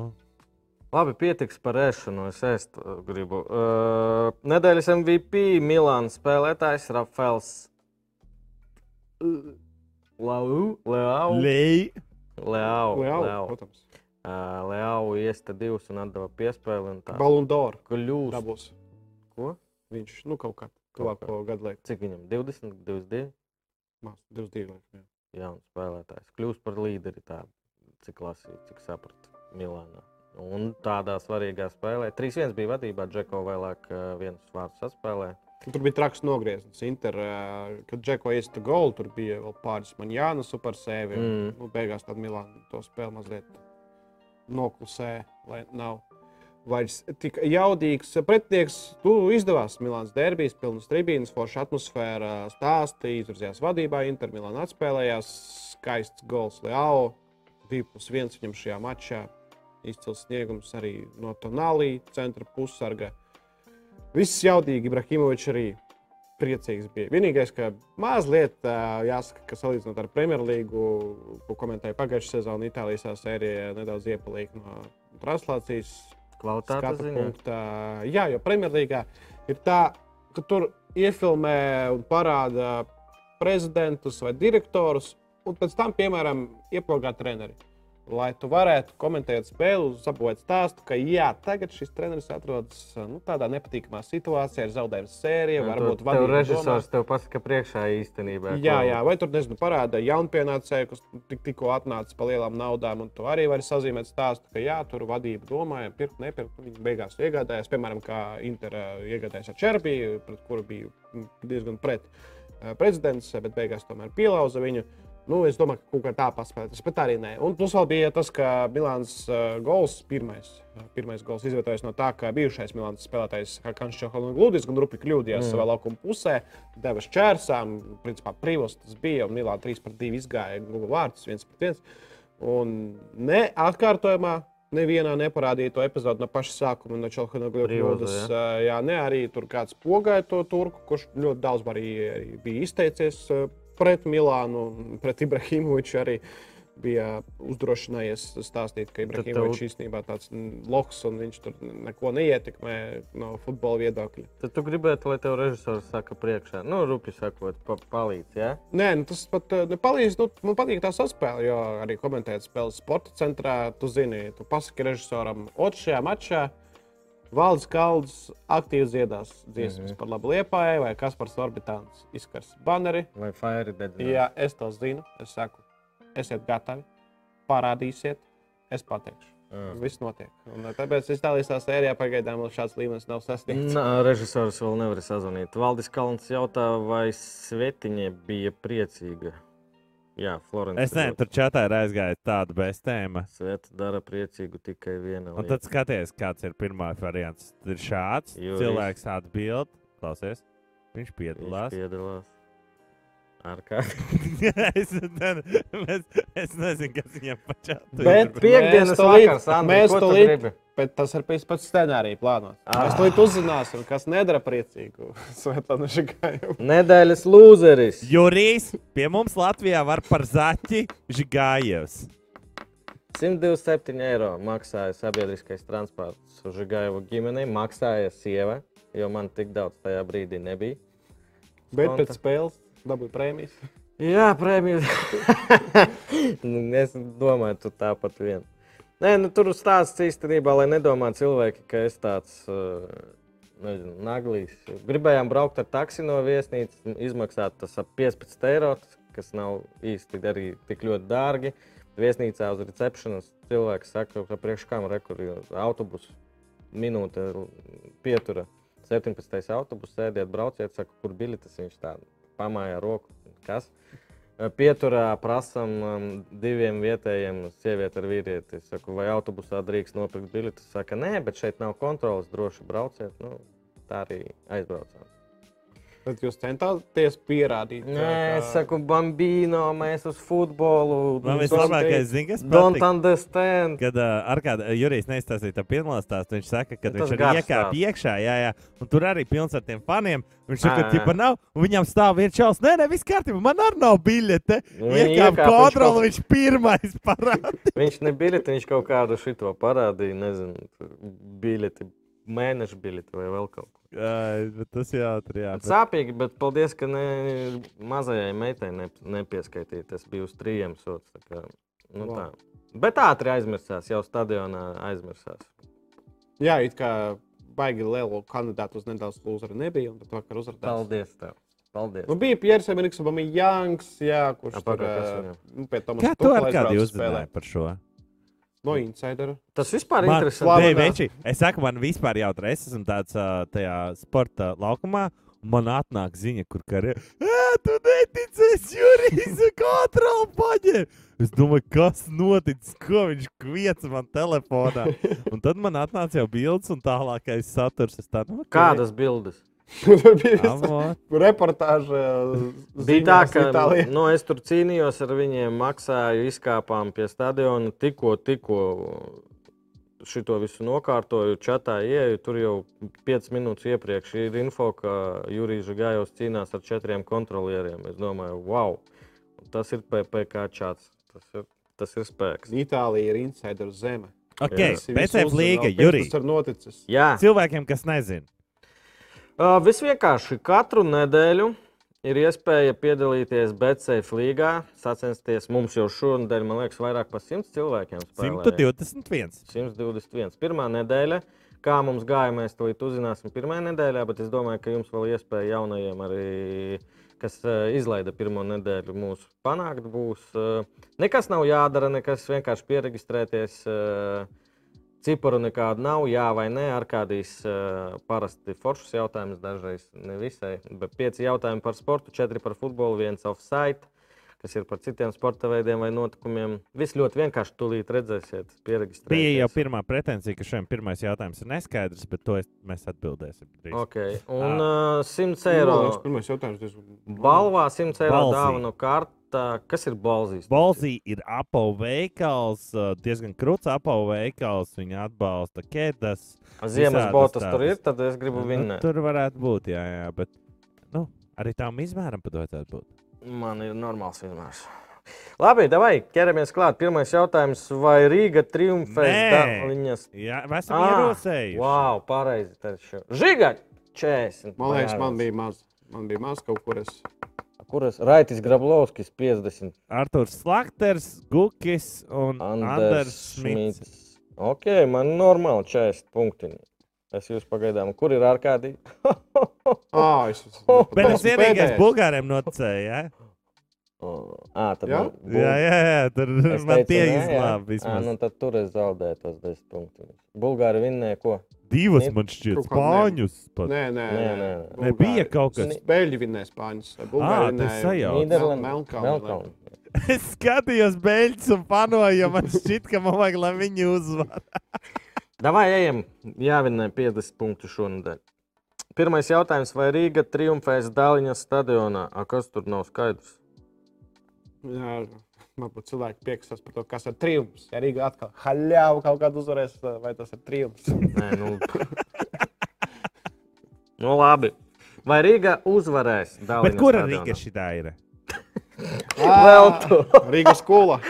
Labi, pietiks par ēšanu. Es ēst uh, gribu. Uh, nedēļas MVP Milānas spēlētājs Rafaels Lau. Leau. Lei. Leau. Leau, Leau. protams. Uh, Leau iesta divus un atdeva piespēli. un tā Balundor Kļūst. dabūs. Ko? Viņš, nu, kaut kā tuvāko gadu laiku. Cik viņam? 20, 22. 22 laiku. jā. Jauns spēlētājs. Kļūst par līderi. Tā, cik lasīju, cik sapratu Milānā. Un tādā svarīgā spēlē. 3-1 bija vadībā. Džeko vēlāk uh, viens vārds saspēlēja. Un Tur bija traks nogrieznis. Inter, ā, kad Džeko iesta golu, tur bija vēl pāris man jāna super sēvi. Mm. Nu, beigās tad Milāna to spēli mazliet noklusē, lai nav vairs tik jaudīgs pretinieks. Tu izdevās Milāns derbijas, pilnas tribīnas, forša atmosfēra, stāstīja, izvirzījās vadībā, Inter Milāna atspēlējās, skaists gols Leao, 2-1 viņam šajā mačā. Izcils sniegums arī no Tonālī, centra pussarga. Viss jaudīgi, Ibrahimovičs arī priecīgs bija. Vienīgais, ka mazliet jāsaka, ka salīdzinot ar Premjerlīgu, ko komentēja pagājušā sezonā, Itālijas sērija nedaudz iepalīga no translācijas Kvalitātes ziņā. punktā. Jā, jo Premjerlīgā ir tā, ka tur iefilmē un parāda prezidentus vai direktorus, un pēc tam, piemēram, ieplogā treneri. Lai tu varētu komentēt spēli, sabojāt stāstu, ka jā, tagad šis treneris atrodas nu, tādā nepatīkamā situācijā, ir zaudējums sērija, varbūt tev vadība režisors tev pasaka priekšā īstenībā. Jā, jā, vai tur nezinu, parāda jaunpienācēju, kas tik, tikko atnācis pa lielām naudām, un tu arī vari sazīmēt stāstu, ka jā, tur vadība domāja, pirkt, nepirkt. Viņi beigās iegādājās, piemēram, kā Inter ā, iegādājās ar Čerbiju, pret kuru bija mm, diezgan pret ā, prezidents, bet beigās tomēr pielauza viņu. Nu, es domāju, ka kaut kā tā paspēlētas, bet arī nē. Un plus vēl bija tas, ka Milāns uh, gols, pirmais, uh, pirmais gols izvietojas no tā, ka bijušais Milāns spēlētājs Kančs Čoholūdis gan rupi kļūdījās mm. savā laukuma pusē, deva šķērsām, principā privos tas bija, un Milāna 3 pret 2 izgāja Google vārds 1 pret 1. Un ne atkārtojumā. Nevienā neparādīja to epizodu no paša sākuma, no Čelhana Gludas. Jā, ne arī tur kāds pogāja to turku, kurš ļoti daudz arī, arī bija izteicies ā, pret Milānu, pret Ibrahimoviču arī bija uzdrošinājies stāstīt, ka Ibrahimovičs īstenībā tāds loks un viņš tur neko neietekmē no futbola viedokļa. Tad tu gribētu, lai tev režisors saka priekšā, nu, rupi sakot, pa, palīdz. Ja? Nē, nu, tas pat uh, nepalīdz. Nu, man patīk tā saspēle, jo arī komentēt spēles sporta centrā. Tu zini, tu pasaki režisoram, otrajā mačā Valdis Kalns aktīvi dziedās dziesmas mm -hmm. par labu liepāju, vai kas par orbitāns izskars baneri. Vai Fire Dead? Jā, es to zinu. Es saku, esiet gatavi, parādīsiet, es pateikšu. Jā. Viss notiek. Un, uh, tāpēc Itālijas sērijā pagaidām vēl šāds līmenis nav sasniegts. Nā, režisors vēl nevar sazvanīt. Valdis Kalns jautā, vai Svetiņa bija priecīga. Jā, Florence. Es nezinu, tur čatā ir aizgājis tāda bez tēma. Sveta dara priecīgu tikai viena Un lieta. tad skaties, kāds ir pirmā variants. Tur ir šāds Jurijs. cilvēks, atbild, klausies. Viņš Viņš piedalās. piedalās. Ar kā? *laughs* es, ne, es, es nezinu, kas viņam pašā Bet piekdienas Mēs vakars, Andri, mēs ko tu tūlīt- gribi? Bet tas ir pēc pēc scenārija plānots. Ah. Mēs to uzzināsim, kas nedara priecīgu *laughs* Svetlana Žigāju. Nedēļas lūzeris. Jurijs pie mums Latvijā var par zaķi Žigājevs. 127 eiro maksāja sabiedriskais transports uz Gaivu ģimenei. Maksāja sieva, jo man tik daudz tajā brīdī nebija. Bet Konta. pēc spēles dabūja prēmijas. Jā, prēmija. *laughs* Nu, es domāju, tu tāpat vien. Nē, nu, tur stāsts īstenībā, lai nedomā cilvēki, ka es tāds uh, nezinu, naglīs. Gribējām braukt ar taksi no viesnīcas, izmaksāt tas ap 15 eiro, kas nav īsti arī tik ļoti dārgi. Viesnīcā uz recepcionas cilvēks saka, ka priekš kam rekur autobusu minūte pietura. 17. autobus sēdiet, brauciet, saka, kur biļetes viņš tā pamāja roku. Kas? Pieturā prasām um, diviem vietējiem sievieti ar vīrieti. Es saku, vai autobusā drīkst nopirkt biļetes? Saka, nē, bet šeit nav kontrolas, droši brauciet. Nu, tā arī aizbraucām. Bet jūs centāties pierādīt, Nē, es saku, bambino, mēs uz futbolu. Man don't vislabākais, zini, kas Don't patīk? understand. Kad uh, ar kādu Jurijs neizstāstīja tā pirmā stāstu, viņš saka, ka viņš iekāpis stāsts. iekšā, jā, jā, un tur arī pilns ar tiem faniem. Viņš saka, ka tipa nav, un viņam stāv viens čels. Nē, nē, viss kārtībā, man arī nav biļete. Iekāpa iekāpa, viņš kontroli, kaut- viņš pirmais *laughs* parādīja. Viņš nebija, viņš kaut kādu šito parādīja, nezinu, biļeti, mēneša biļeti vai vēl kaut ko. Jā, bet tas jāatrod. Jā, bet... Sāpīgi, bet paldies, ka ne, mazajai meitai ne, nepieskaitīja. Tas bija uz trījiem sots. tā Kā, nu, tā. Bet ātri aizmirsās, jau stadionā aizmirsās. Jā, it kā baigi lielu kandidātu uz nedaudz lūzeri nebija, un tad vakar uzrādījās. Paldies! Tev. Paldies! Nu, bija Pieris Emīls, bija Janks, jā, kurš A, tur viņam? nu, pie tam Kā tu ar kādu uzzināji par šo? No insidera. Tas vispār ir interesanti. Nē, veči, es saku, man vispār jau tur es esmu tāds tajā sporta laukumā. Man atnāk ziņa, kur karē. Tu neticies, Jurijs, kontroli paņem! Es domāju, kas noticis, ko viņš kviec man telefonā. Un tad man atnāca jau bildes un tālākais saturs. Tā, nu, ok. Kādas bildes? Tur bija Avot. reportāža. Bija tā, ka Itālijā. nu, es tur cīnījos ar viņiem, maksāju, izkāpām pie stadiona. Tikko, tikko šito visu nokārtoju, čatā ieju. Tur jau 5 minūtes iepriekš ir info, ka Jurijs Gājos cīnās ar četriem kontrolieriem. Es domāju, wow, tas ir PPC čats. Tas ir, tas ir spēks. Itālija ir insideru zeme. Ok, Visi visu PCF līga, Jurijs. Tas ir noticis. Jā, Cilvēkiem, kas nezina. Visvienkārši katru nedēļu ir iespēja piedalīties BCF līgā, sacensties. Mums jau šonadēļ, man liekas, vairāk par 100 cilvēkiem spēlē. 121. 121. Pirmā nedēļa. Kā mums gāja, mēs to uzzināsim pirmajā nedēļā, bet es domāju, ka jums vēl iespēja jaunajiem, arī, kas izlaida pirmo nedēļu, mūsu panākt. Būs. Nekas nav jādara, nekas vienkārši pieregistrēties. Ciparu nekādu nav, jā vai nē. Ar kādīs uh, parasti foršus jautājumus, dažreiz ne visai. Bet pieci jautājumi par sportu, četri par futbolu, viens offside, kas ir par citiem sporta veidiem vai notikumiem. Viss ļoti vienkārši tūlīt redzēsiet, pieregistrēties. Bija jau pirmā pretenzija, ka šiem pirmais jautājums ir neskaidrs, bet to es, mēs atbildēsim. drīz. Okay. Un uh, 100 eiro Man liekas, Pirmais jautājums. diezgan- balvā, 100 eiro dāvanu kartā. Kas ir balzīs? Bolzī ir Apple veikals, uh, diezgan krūts Apple veikals. Viņa atbalsta kēdes. Ziemas botas tur tādas. ir, tad es gribu Nu, vinnēt. tur varētu būt, jā, jā. Bet nu, arī tam izmēram pat vajadzētu būt. Man ir normāls izmērs. Labi, vai ķeramies klāt. Pirmais jautājums. Vai Rīga triumfēs Nē. Dāviņas? Jā, mēs esam Ah, ierosējuši. Wow, pareizi. taču. Žiga! 40. Man liekas, man bija maz. Man bija maz kaut kur. Es... Kuras? Raitis Grablovskis 50. Arthurs Slakters, Gukis un Anders Anders. Šmits. Ok, man normāli 40 punktiņi. Es jūs pagaidām, kur ir ārkārtīgi? *laughs* Ah, es *laughs* Bet es esmu vienīgais bulgāriem noticēju. Ja? Ah, tad Jā? man Jā, jā, jā, tur Es man teicu, tie izglāba Ā, vismaz. nu tad tur es zaudēju tos 10 punktus. Bulgāri vinnēja ko? Divas Nē, man šķiet, spāņus. pat. Nē, nē, Nē, nē. nē. Nebija kaut kas. Beļģi vinnēja Spāņus. Ā, Bulgāri tu vinnēja sajauc. Nīderlanda. Melnkalni. *laughs* Es skatījos beigās un panoju, jo man šķiet, ka man vajag, lai viņi uzvar. Davai, ejam. Jāvinnē 50 punktu šonadēļ. Pirmais jautājums. Vai Rīga triumfēs Dāļņas stadionā? A, kas tur nav skaidrs? Jā, man pat cilvēki pieksās par to, kas ir triumfs. Ja Rīga atkal haļāvu kaut kādu uzvarēs, vai tas ir triumfs? Nē, nu. nu labi. Vai Rīga uzvarēs Dāļņas Bet kura stadionā? Rīga šitā ir? *laughs* Vēl tu. Rīgas skola.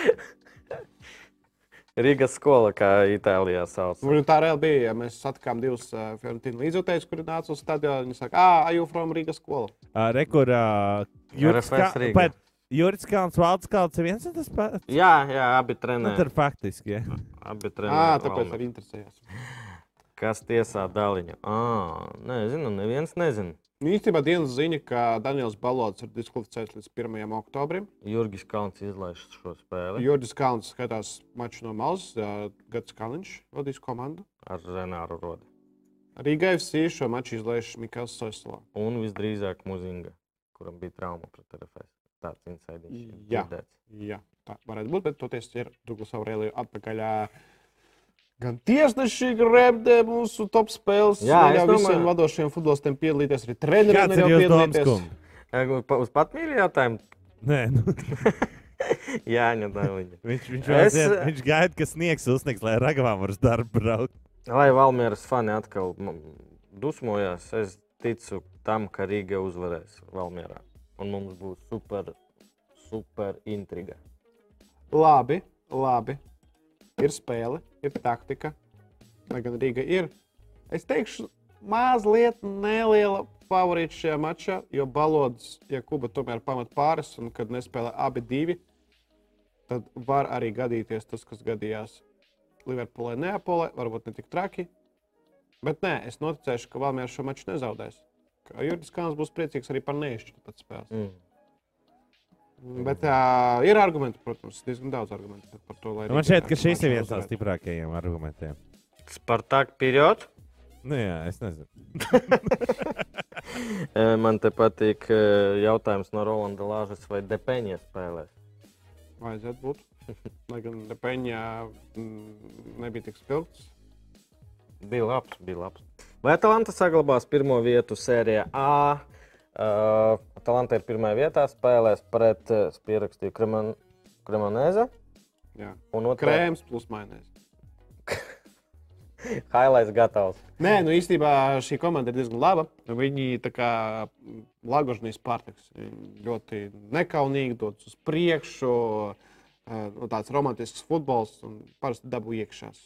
Rīgas skola, kā Itālijā sauc. Nu, tā reāli bija. Ja mēs satikām divus uh, Fiorentīnu līdzjutējus, kuri nāca uz stadionu. Viņi saka, ah, aju from Rīgas skola. Uh, Rekur, uh, Juris Rīga. bet Juris Kalns, Valds Kalns ir viens un tas pats. Jā, jā, abi Nu, trenēri. tad faktiski, jā. Abi Ah, trenēri. tāpēc arī interesējās. Kas tiesā Dāļņu? Ah, nezinu, neviens nezina. Nu, Īstenībā dienas ziņa, ka Daniels Balots ir diskvalificēts līdz 1. oktobrim. Jurgis Kalns izlaiž šo spēli Jurgis Kalns skatās maču no malas, uh, Gats Kaliņš vadīs komandu. ar Renāru Rodi. Rīgai FC šo maču izlaiž Mikls Soislo. Un visdrīzāk Muzinga, kuram bija trauma pret RFS. Tāds insaidiņš. Jā. Jā, tā varētu būt, bet toties ir Douglas Aurēlija atpakaļ. ā, Gan tiesneši gribē mūsu top spēles. Jā, jau visiem domāju- vadošiem futbolistiem piedalīties, arī treneriem ir domas, piedalīties. pa- Uz patmīļu jautājumu? Nē, nu, *laughs* Jāņa Dāviņa. viņš, viņš, Es- es... viņš gaida, ka sniegs uzsniegs, lai ragavām var uz darbu braukt. Lai Valmieras fani atkal dusmojās, es ticu tam, ka Rīga uzvarēs Valmierā. Un mums būs super, super intriga. Labi, labi. Ir spēle, ir taktika. Lai gan Rīga ir. Es teikšu, mazliet neliela favorīta šajā mačā, jo Balods, ja Kuba tomēr pamat pāris un kad nespēlē abi divi, tad var arī gadīties tas, kas gadījās Liverpoolē, Neapolē. Varbūt ne tik traki. Bet nē, es noticēšu, ka Valmērs šo maču nezaudēs. Jurgis Kāns būs priecīgs arī par neizšķirtu pēc spēles. Mm. Bet uh, ir argumenti, protams, diezgan daudz argumentu par to. lai Man šķiet, ka šis ir viens no stiprākajiem argumentiem. Spartak period. Nu, jā, es nezinu. *laughs* *laughs* Man te patīk jautājums no Rolanda Lāžas, vai Depeņa spēlēs. Vajadzētu būt. *laughs* Lai gan Peņā mm, nebija tik spilgts. Bija labs, bija labs. Vai Atalanta saglabās pirmo vietu sērijā A? Uh, Atalanta ir pirmā vietā, spēlēs pret uh, Spierakstīju Kreman, Kremonēze. Jā. Un otrā Krēms plus mainēs. Highlights gatavs. Nē, nu īstenībā šī komanda ir diezgan laba. Viņi tā kā Lagožnijas pārtiks. Ļoti nekaunīgi dodas uz priekšu. Nu, tāds romantisks futbols un parasti dabū iekšās.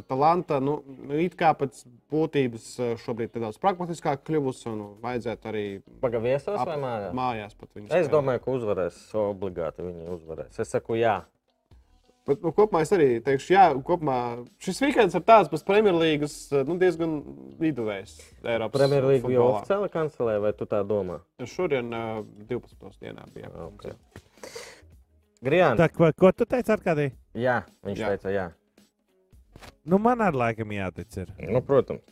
Atalanta, nu, nu, it kā pēc būtības eh, šobrīd ir nedaudz pragmatiskāk kļuvusi un nu, vajadzētu arī Pagaviesos ap- vai mājās? mājās pat viņu Es domāju, ka uzvarēs. Obligāti viņi uzvarēs. Es saku, jā. Bet, nu, kopumā es arī teikšu, jā, kopumā šis weekends ir tāds pēc Premjerlīgas nu, diezgan viduvējs. Eiropas Premjerlīga jau oficiāli kancelē, vai tu tā domā? Šodien uh, 12. dienā bija. Ok. Grijāns. Ko, tu teici, Arkādī? Jā, viņš jā. teica, jā. Nu, man ar laikam jātic. Ir. Nu, protams.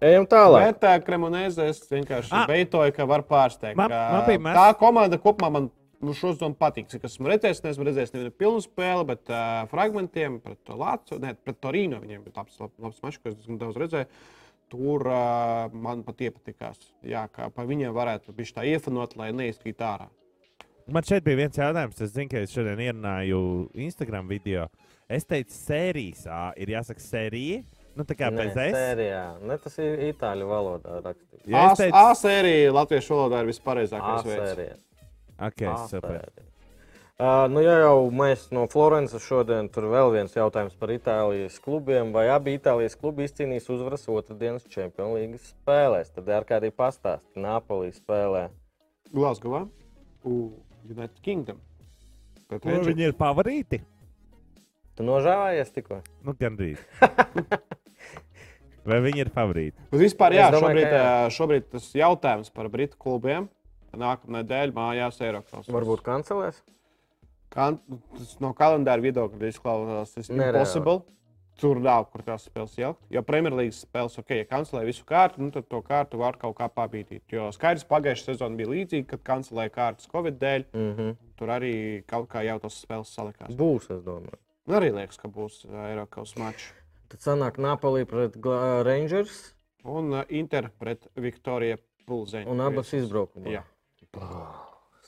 Ejam tālāk. Bet tā Kremonēze es vienkārši Ah. beitoju, ka var pārsteigt. Man- ka man bija mēs- Tā komanda kopumā man nu, šo sezonu patīk. Cik esmu redzējis, neesmu redzējis nevienu pilnu spēli, bet uh, fragmentiem pret to Lācu, ne, pret Torīnu viņiem bija labs, labs, labs mačs, ko es diezgan daudz redzēju. Tur uh, man pat iepatikās. Jā, kā pa viņiem varētu būt tā iefanot, lai neizkrīt ārā. Man šeit bija viens jautājums. Es zinu, ka es šodien ierunāju Instagram video. Es teicu, sērijas A ir jāsaka sērija. Nu, tā kā Nē, bez S. sērijā. Ne, tas ir itāļu valodā rakstīts. Ja A, es teicu, A sērija latviešu valodā ir vispareizākais veids. sērija. okay, super. Uh, nu, ja jau mēs no Florences šodien tur vēl viens jautājums par Itālijas klubiem, vai abi Itālijas klubi izcīnīs uzvaras otrdienas Champions League spēlēs, tad ar kādī pastāstīt Napoli spēlē. Glasgowā, U United Kingdom. Rangers. viņi ir favorīti? Tu nožēlājies tikko? Nu, gandrīz. *laughs* Vai viņi ir favorīti? Bet vispār, jā, domāju, šobrīd, jā. ā, šobrīd tas jautājums par Britu klubiem. Nākamā nedēļa mājās Eiropas. Varbūt kancelēs? Kan, tas no kalendāra viedokļa izklausās, tas ir impossible. Tur nav, kur tās spēles ielikt. Jo Premjerlīgas spēles, ok, ja kancelē visu kārtu, nu, tad to kārtu var kaut kā pabīdīt. Jo skaidrs, pagājušā sezona bija līdzīga, kad kancelēja kārtas Covid dēļ. Mm -hmm. Tur arī kaut kā jau tas spēles salikās. Būs, es domāju. Nu, arī liekas, ka būs Eiropas mačs. Tad sanāk Napoli pret Rangers Un ā, Inter pret Viktoriju Pulzeņu. un abas izbraukumā. Jā.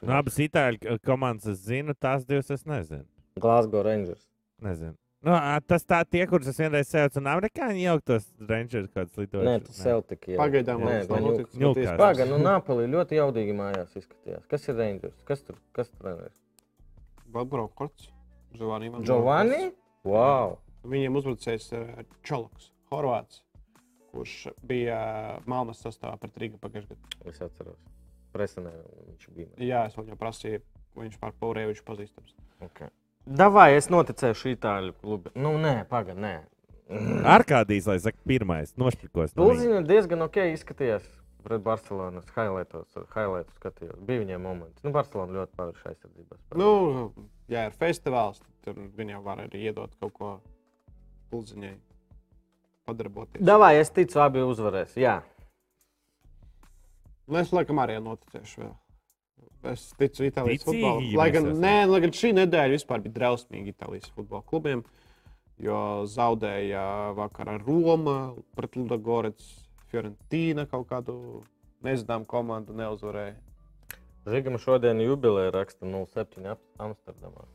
Nu, abas itāļu komandas es zinu, tās divas es nezinu. Glasgow Rangers. nezinu. Nu, tas tā tie, kurus es vienreiz sēju, un amerikāņi jau tos Rangers kāds lidojuši. Nē, tas Celtic. jau. Pagaidām Nē, vēl nav noticis. Paga, nu Napoli ļoti jaudīgi mājās izskatījās. Kas ir Rangers? Kas tur kas treneris? Vēl Brokorts. Giovanni. Van Giovanni? Wow! Viņiem uzbrucējs ir Čoloks, Horvāts, kurš bija Malmas sastāvā pret Rīgu pagājušajā gadā. Es atceros. Presenē viņš bija. Jā, es viņam prasīju, vai viņš par Paurēviču pazīstams. Okay. Davai, es noticēšu itāļu klubu. Nu, nē, pagaidi, nē. Arkādijas, lai saka, pirmais nošpikos. no viņa. Pulziņš diezgan ok izskatījās pret Barcelonas highlightos. Highlightus skatījos. Bija viņiem moments. Nu, Barcelona ļoti pavirši aizsardzībā. Nu, ja ir festivāls, tad tur viņi jau var arī iedot kaut ko Pulziņai padarboties. Davai, es ticu, abi uzvarēs. Jā. Nu, es laikam arī noticēšu vēl. Es ticu Itālijas Ticīgi futbolam. Lai gan, nē, lai gan šī nedēļa vispār bija drausmīga Itālijas futbola klubiem. jo zaudēja vakarā Roma pret Ludogorets, Fiorentīna kaut kādu nezināmu komandu neuzvarēja. Žigam šodien jubileja raksta 07 Am- Amsterdamā.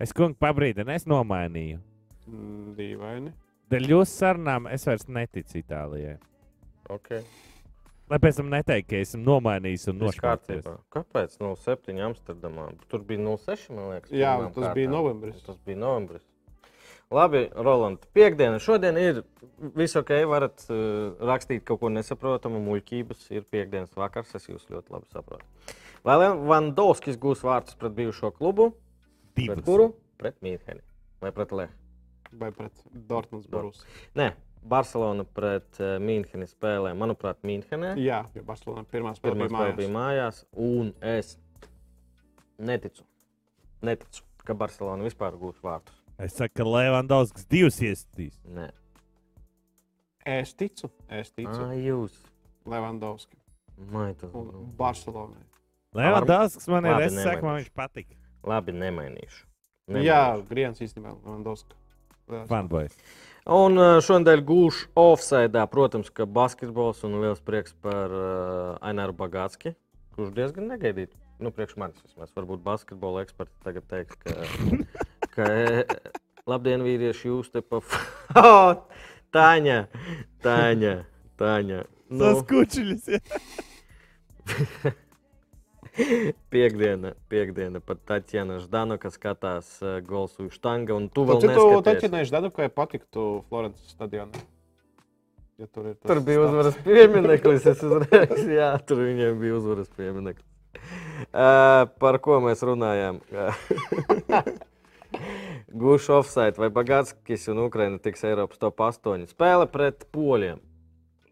Es kungu pabrīdinu, es nomainīju. Mm, Dīvaini. Dēļ jūsu sarunām es vairs neticu Itālijai. Okay. Lai pēc tam neteiktu, ka esmu nomainījis un kārtībā. Kāpēc 07 Amsterdamā? Tur bija 06, man liekas. Jā, tas bija kārtām. novembris. Tas bija novembris. Labi, Roland, piekdiena. Šodien ir viss ok, varat uh, rakstīt kaut ko nesaprotamu, muļķības. Ir piekdienas vakars, es jūs ļoti labi saprotu. Lai Vandovskis gūs vārdus pret bijušo klubu, Divas. pret kuru? Pret Mīnheni vai pret Lehu? Vai pret Dortmunds Borus. Nē, Barcelona pret uh, Mīnheni spēlē, manuprāt, Mīnhenē. Jā, jo Barcelona pirmā spēle Pirmā bija spēle mājās. bija mājās, un es neticu, neticu ka Barcelona vispār gūs vārdus. Es saku, ka Levandovskis divas iestīs. Nē, Es ticu, es ticu ah, jūs. Levandovskam Mai, tas, un Barcelonai. Levandovskis man ir, Labi, es saku, man viņš patīk. labi, nemainīšu. Jā, Nemainīšu. Griens īstenībā Levandovska. Fanboys. Un uh, šodien gūšu offside, protams, ka basketbols un liels prieks par uh, Aināru Bagātski, kurš diezgan negaidīt. Nu, priekš manis vismaz. Varbūt basketbola eksperti tagad teiks, ka, *laughs* ka e, labdien, vīrieši, jūs te pa... *laughs* Oh, Tāņa, Tāņa, Tāņa. Nu. Tas kučuļus. *laughs* Ja. Piektdiena, piekdiena pat Tatjana Ždanoka skatās uh, Golsu Štanga, un tu vēl Tad tu neskaties. taķinēši Danukai patiktu Florences stadionā. Ja tur, ir tas Tur bija stāsts. uzvaras piemineklis. Es uzreiz, *laughs* jā, tur viņiem bija uzvaras piemineklis. Uh, par ko mēs runājām? *laughs* Gūšu offside vai Bagātskis un Ukraina tiks Eiropas top 8 spēle pret poļiem.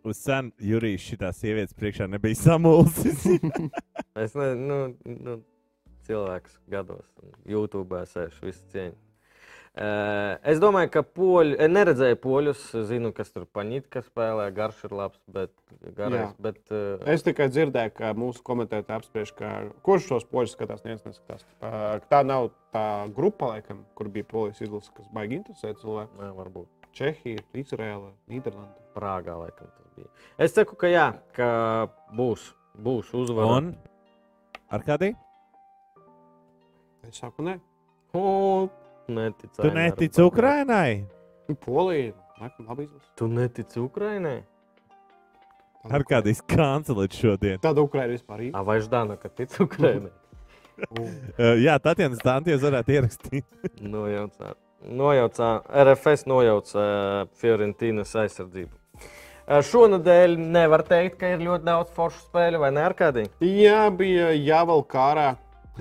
Uz sen Jurijs šitās sievietes priekšā nebija samulsis. *laughs* Es nezinu, nu, nu, cilvēks gados, YouTube sēž visu cieņu. Es domāju, ka poļi, es neredzēju poļus, zinu, kas tur paņītka spēlē, garš ir labs, bet, garais, bet uh, Es tikai dzirdēju, ka mūsu komentētāji apspriež, ka kurš šos poļus skatās, neviens neskatās. Tā nav tā grupa, laikam, kur bija polijas izlase, kas baigi interesē cilvēku. jā, varbūt. Čehija, Izraela, Nīderlanda. Prāgā laikam tas bija. Es saku, ka jā, ka būs, būs uzvara. un ar kādiem? Es saku, nē, Un neticu. Tu Aināram netici. Ukrainai? Polija, laikam, labi izlase. Tu netici Ukrainai? Ar kādiem kancelēt šodien? Tāda Ukraina vispār ir. A, vai Ždana, ka tic Ukrainai? *laughs* *laughs* Uh, jā, Tatjana Stānties varētu ierakstīt. *laughs* Nojaucā, nojaucā, RFS nojauca uh, Fiorentīnas aizsardzību. Uh, šonadēļ nevar teikt, ka ir ļoti daudz foršu spēļu, vai ne ar kādiem? Jā, bija jāvelk kārā.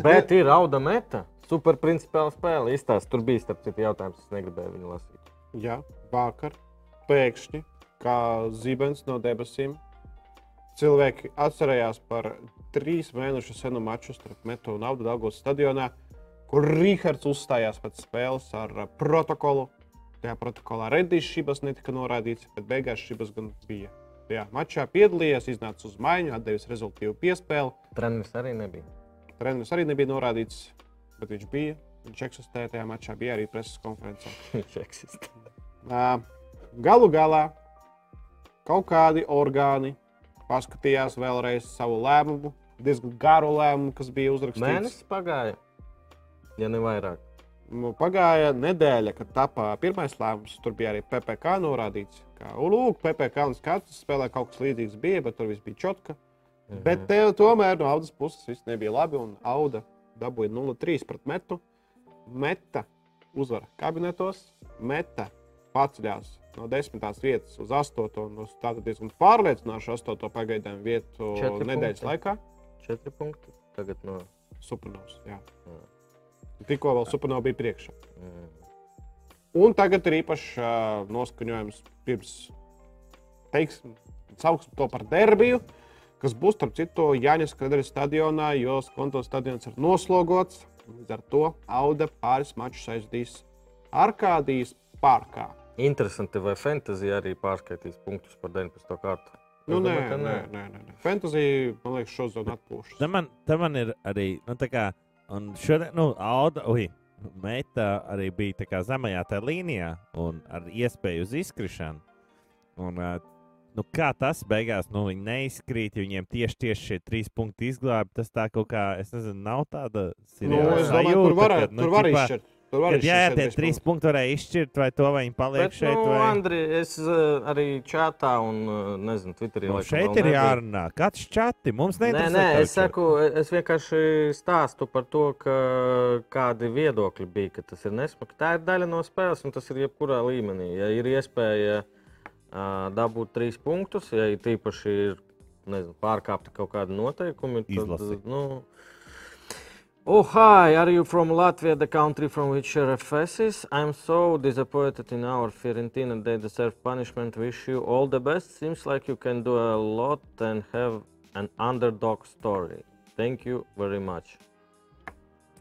Bet ir auda meta. Super principāla spēle. Izstāst, tur bija starp citu jautājums, es negribēju viņu lasīt. Jā, vakar pēkšņi, kā zibens no debesīm, cilvēki atcerējās par trīs mēnešu senu maču starp Metu un Audu Dāngos stadionā, kur Rīgards uzstājās pēc spēles ar protokolu. Tajā protokolā Redīs šibas netika norādīts, bet beigās šibas gan bija. Jā, mačā piedalījās, iznāca uz maiņu, atdevis rezultātu piespēli. Treneris arī nebija. Treneris arī nebija norādīts, bet viņš bija. Viņš eksistēja tajā mačā, bija arī preses konferencē. *laughs* Viņš eksistē. Ā, Galu galā kaut kādi orgāni paskatījās vēlreiz savu lēmumu, diezgan garu lēmumu, kas bija uzrakstīts. Mēnesis pagāja, ja ne vairāk. Nu, Pagāja nedēļa, kad tapā pirmais lēmums. Tur bija arī PPC norādīts, ka, lūk, PPC un skats spēlē kaut kas līdzīgs bija, bet tur viss bija čotka. Bet tev tomēr no audas puses viss nebija labi, un auda dabūja 0-3 pret metu. Meta uzvara kabinetos, meta paceļās no 10. vietas uz 8. un uz tādu diezgan pārliecinošu 8. pagaidām vietu Četri nedēļas punkti. laikā. Četri punkti. Tagad no. Supernovs. jā. Jā. Tikko vēl Supernovs bija priekšā. Mm. Un tagad ir īpašs uh, noskaņojums pirms, teiksim, sauksim to par derbiju, kas būs, starp citu, Jānis Kredera stadionā, jo Skonto stadions ir noslogots. Līdz ar to Auda pāris mačus aizdīs Arkādijas parkā. Interesanti, vai fantāzija arī pārskaitīs punktus par 19. kārtu. Nu, nē, domāju, nē, nē, nē, nē. Fantasija, man liekas, šo zonu atpūšas. Te man, te man ir arī, nu, tā kā, un šodien, nu, Auda, ui, Meta arī bija tā kā zemajā tajā līnijā un ar iespēju uz izkrišanu. Un, uh, nu, kā tas beigās, nu, viņi neizkrīt, ja viņiem tieši, tieši šie trīs punkti izglāba. Tas tā kā, es nezinu, nav tāda Nu, seriāla es domāju, sajūta, tur var, kad, nu, tur var ķipā, izšķirt. Tur var Kad, jā, tie trīs punkti. punkti varēja izšķirt, vai to vai viņi paliek Bet, šeit. nu, vai... Andri, es uh, arī čatā un, uh, nezinu, Twitterī. Nu, laikam šeit ir jārunā. Kāds čati mums Nē, neinteresē? nē, es saku, es vienkārši stāstu par to, ka kādi viedokļi bija, ka tas ir nesmagi. Tā ir daļa no spēles, un tas ir jebkurā līmenī. Ja ir iespēja uh, dabūt trīs punktus, ja ir tīpaši ir, nezinu, pārkāpti kaut kādi noteikumi, tad, Izlasi. nu, Oh, hi, are you from Latvia, the country from which RFS is? I'm so disappointed in our Fiorentina. They deserve punishment. Wish you all the best. Seems like you can do a lot and have an underdog story. Thank you very much.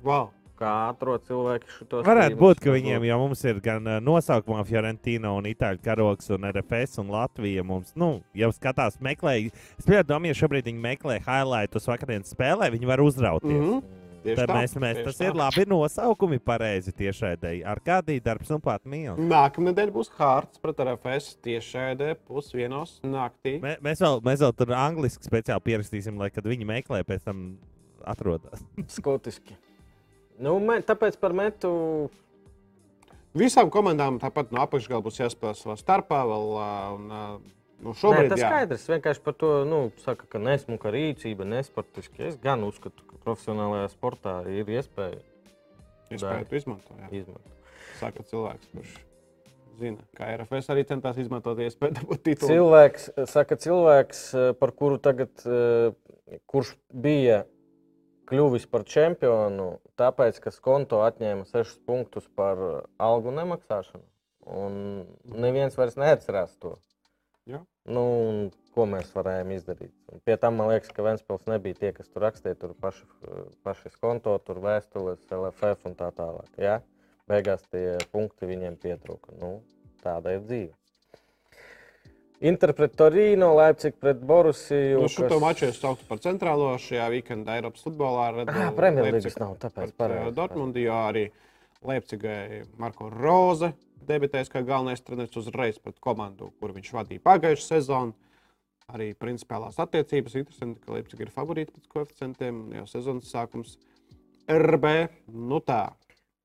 Wow. Kā atrod cilvēki šo Varētu būt, ka viņiem jau mums ir gan nosaukumā Fiorentina, un Itāļu karoks, un RFS, un Latvija. Mums, nu, jau skatās, meklē. Es ļoti domāju, ja šobrīd viņi meklē highlightus vakardienas spēlē, viņi var uzrauties. Mm -hmm. Tieši Tad tā, mēs, mēs, tas tā. ir labi nosaukumi, pareizi tiešraidēji. Ar kādī darbs un pat mīl. Nākamā nedēļa būs Hārts pret RFS šajā pusdienos naktī. Mē, mēs, vēl, mēs vēl tur angliski speciāli pierakstīsim, lai kad viņi meklē, pēc tam atrodas. Skotiski. Nu, me, tāpēc par metu Visām komandām tāpat no apakšgala būs jāspēlē savā starpā. Vēl, un, nu, Nē, šobrīd tas jā. skaidrs. Vienkārši par to nu, saka, ka nesmuka rīcība, nesportiski. Es gan uzskatu, ka profesionālajā sportā ir iespēja Iespēju to izmantot. jā. izmantot. Saka cilvēks, kurš zina, kā RFS arī centās izmantot iespēju dabūt titulu. Cilvēks, saka, cilvēks, par kuru tagad, kurš bija kļuvis par čempionu, tāpēc, ka Skonto atņēma 6 punktus par eh, algu nemaksāšanu. Un neviens vairs neatcerās to. Jā. Nu, ko mēs varējām izdarīt? Un pie tam man liekas, ka Vēnspils nebija tie, kas tur rakstīja, tur paši, paši Skonto, tur vēstules, LFF un tā tālāk. Jā? Beigās tie punkti viņiem pietrūka. Nu, tāda ir dzīve. Inter pret Torino, Leipzig pret Borusiju. Nu, šo kas... maču es saucu par centrālo šajā weekendā Eiropas futbolā. Ah, Premjerlīgas nav, tāpēc pareizi. Dortmundī, jo arī Leipzigai Marko Roze debitēs kā galvenais treneris uzreiz pret komandu, kur viņš vadīja pagājušā sezonu. Arī principālās attiecības interesanti, ka Leipzig ir favorīti pēc koeficientiem. Jau sezonas sākums RB. Nu tā.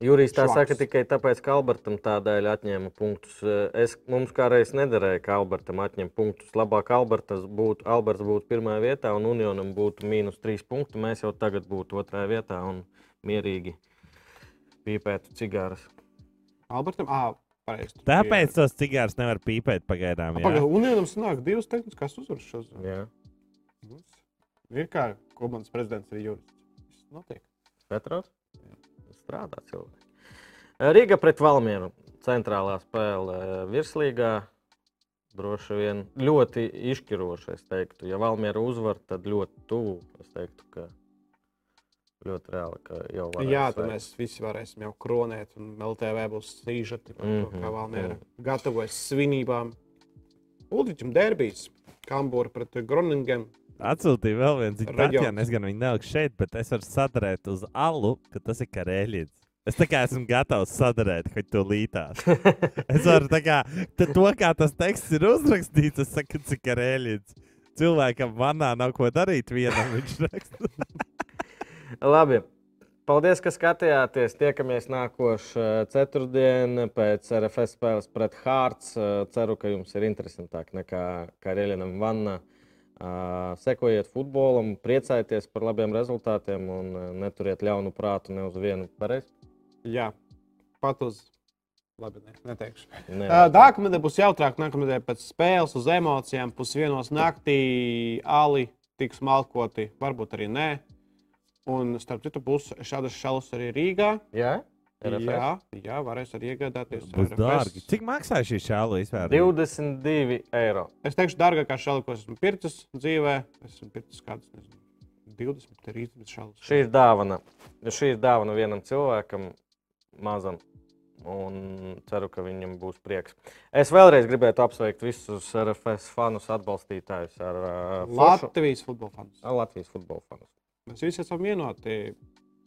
Jurijs tā Švaks. saka tikai tāpēc, ka Albertam tādēļ atņēma punktus. Es, mums kādreiz nederēja, ka Albertam atņem punktus. Labāk Albertas būtu, Alberts būtu pirmajā vietā un Unionam būtu mīnus trīs punkti. Mēs jau tagad būtu otrajā vietā un mierīgi pīpētu cigāras. Albertam, ah, pareizi. Tāpēc tos cigārus nevar pīpēt pagaidām. bija- jā. Pagaid, Unionam sanāk divas tehniskās uzvaras šos. Jā. Ir kā komandas prezidents ir jurists. Viss notiek. Petros? Strādā cilvēki. Riga pret Valmieru. Centrālā spēle virslīgā. Droši vien ļoti izšķiroša. Es teiktu, ja Valmiera uzvar, tad ļoti tuvu. Es teiktu, ka ļoti reāli, ka jau var. Jā, tad mēs visi varēsim jau kronēt, un LTV būs sīžati par to, Mhm, kā Valmiera mhm. gatavojas svinībām. Ulričam derbijas, Kambūra pret Groningen. Atsūtīja vēl vienu ziņu. Tatjana, es gan viņu nelikšu šeit, bet es varu sadarēt uz alu, ka tas ir karēļiets. Es tā kā esmu gatavs sadarēt, kad to lītās. *laughs* Es varu tā kā, to, kā tas teksts ir uzrakstīts, es saku, cik karēļiets. Cilvēkam manā nav ko darīt vienam, viņš *laughs* raksta. Labi. Paldies, ka skatījāties. Tiekamies nākošais ceturtdien pēc RFS spēles pret Hārts. Ceru, ka jums ir interesantāk nekā Karēļinam Vanna. Sekojiet futbolam, priecājieties par labiem rezultātiem un uh, neturiet ļaunu prātu ne uz vienu pareizi. Jā, pat uz. Labi, ne, neteikšu. Ā, Nākamā būs jautrāk. Nākamā nedēļa pēc spēles uz emocijām. Pusdienos naktī ali tiks malkoti, varbūt arī nē. Un starp citu, būs šādas šalas arī Rīgā. Jā, RFS? Jā, jā, varēs arī iegādāties. Būs RFS. dārgi. Cik maksā šī šāla vispār? 22 eiro. Es teikšu, dārgākā šāda, ko esmu pircis dzīvē. Esmu pircis kādas, nezinu, 20, 30 šādas. Šī ir dāvana. Šī ir dāvana vienam cilvēkam, mazam. Un ceru, ka viņam būs prieks. Es vēlreiz gribētu apsveikt visus RFS fanus, atbalstītājus ar uh, Latvijas futbola fans. ar Latvijas futbola fanus. Mēs visi esam vienoti,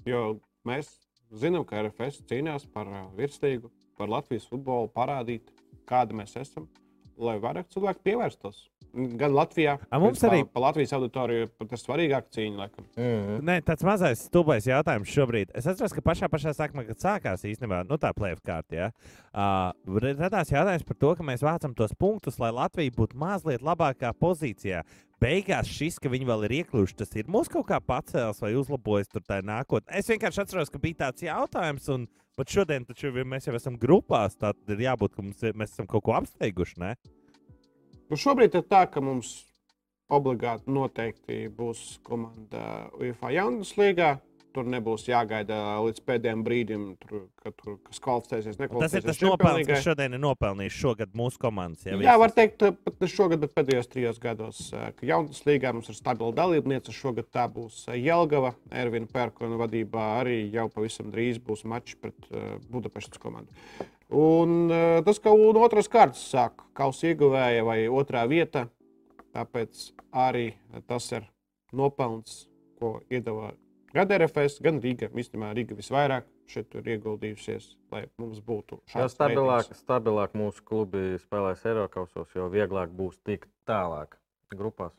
jo mēs zinām, ka RFS cīnās par uh, virslīgu, par Latvijas futbolu, parādīt, kāda mēs esam, lai vairāk cilvēku pievērstos. Gan Latvijā, A, mums gan arī- pa, pa Latvijas auditoriju pat ir svarīgāka cīņa. Laikam. Mhm. Nē, tāds mazais stulbais jautājums šobrīd. Es atceros, ka pašā, pašā sākumā, kad sākās īstenībā nu, tā plēsoņa kārta, ja, uh, radās jautājums par to, ka mēs vācam tos punktus, lai Latvija būtu mazliet labākā pozīcijā. Beigās šis, ka viņi vēl ir iekļuvuši, tas ir mūsu kaut kā pacēlis vai uzlabojis tur tā nākotnē. Es vienkārši atceros, ka bija tāds jautājums, un pat šodien taču mēs jau esam grupās. Tad ir jābūt, ka mums, mēs esam kaut ko apsteiguši. Ne? Nu, šobrīd ir tā, ka mums obligāti noteikti būs komanda UFO jaunas līgā. Tur nebūs jāgaida līdz pēdējiem brīdim, tur, kad tur kas kvalificēsies. Tas ir tas nopelns, kas šodien ir nopelnījis šogad mūsu komandas. Ja, Jā, var teikt, pat ne šogad, bet pēdējos trijos gados, ka jaunas līgā mums ir stabila dalībniece. Šogad tā būs Jelgava, Ervina Pērkona vadībā. Arī jau pavisam drīz būs mačs pret Budapestas komandu. Un tas, ka un otras kārtas sāk kausa ieguvēja vai otrā vieta, tāpēc arī tas ir nopelns, ko iedeva gan RFS, gan Riga. Visticamāk, Riga visvairāk šeit ir ieguldījusies, lai mums būtu šāds stabilāk, reitings. stabilāk mūsu klubi spēlēs Eiropasos, jo vieglāk būs tikt tālāk grupās.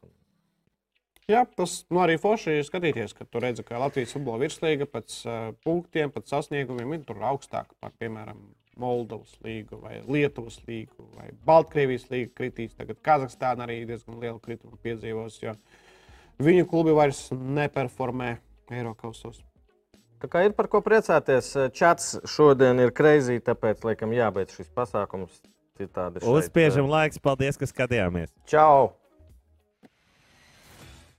Jā, tas nu, arī forši skatīties, ka tur redzat, ka Latvijas futbola virslīga pēc uh, punktiem, pēc sasniegumiem ir tur augstāk par, piemēram, Moldovas līgu, vai Lietuvas līgu, vai Baltkrievijas līgu kritīs. Tagad Kazahstāna arī diezgan lielu kritumu piedzīvos, jo viņu klubi vairs neperformē Eiropasos. Tā kā ir par ko priecāties, čats šodien ir kreizī, tāpēc laikam jābeidz šis pasākums. Citādi šeit, Uzspiežam laiks, paldies, ka skatījāmies! Čau!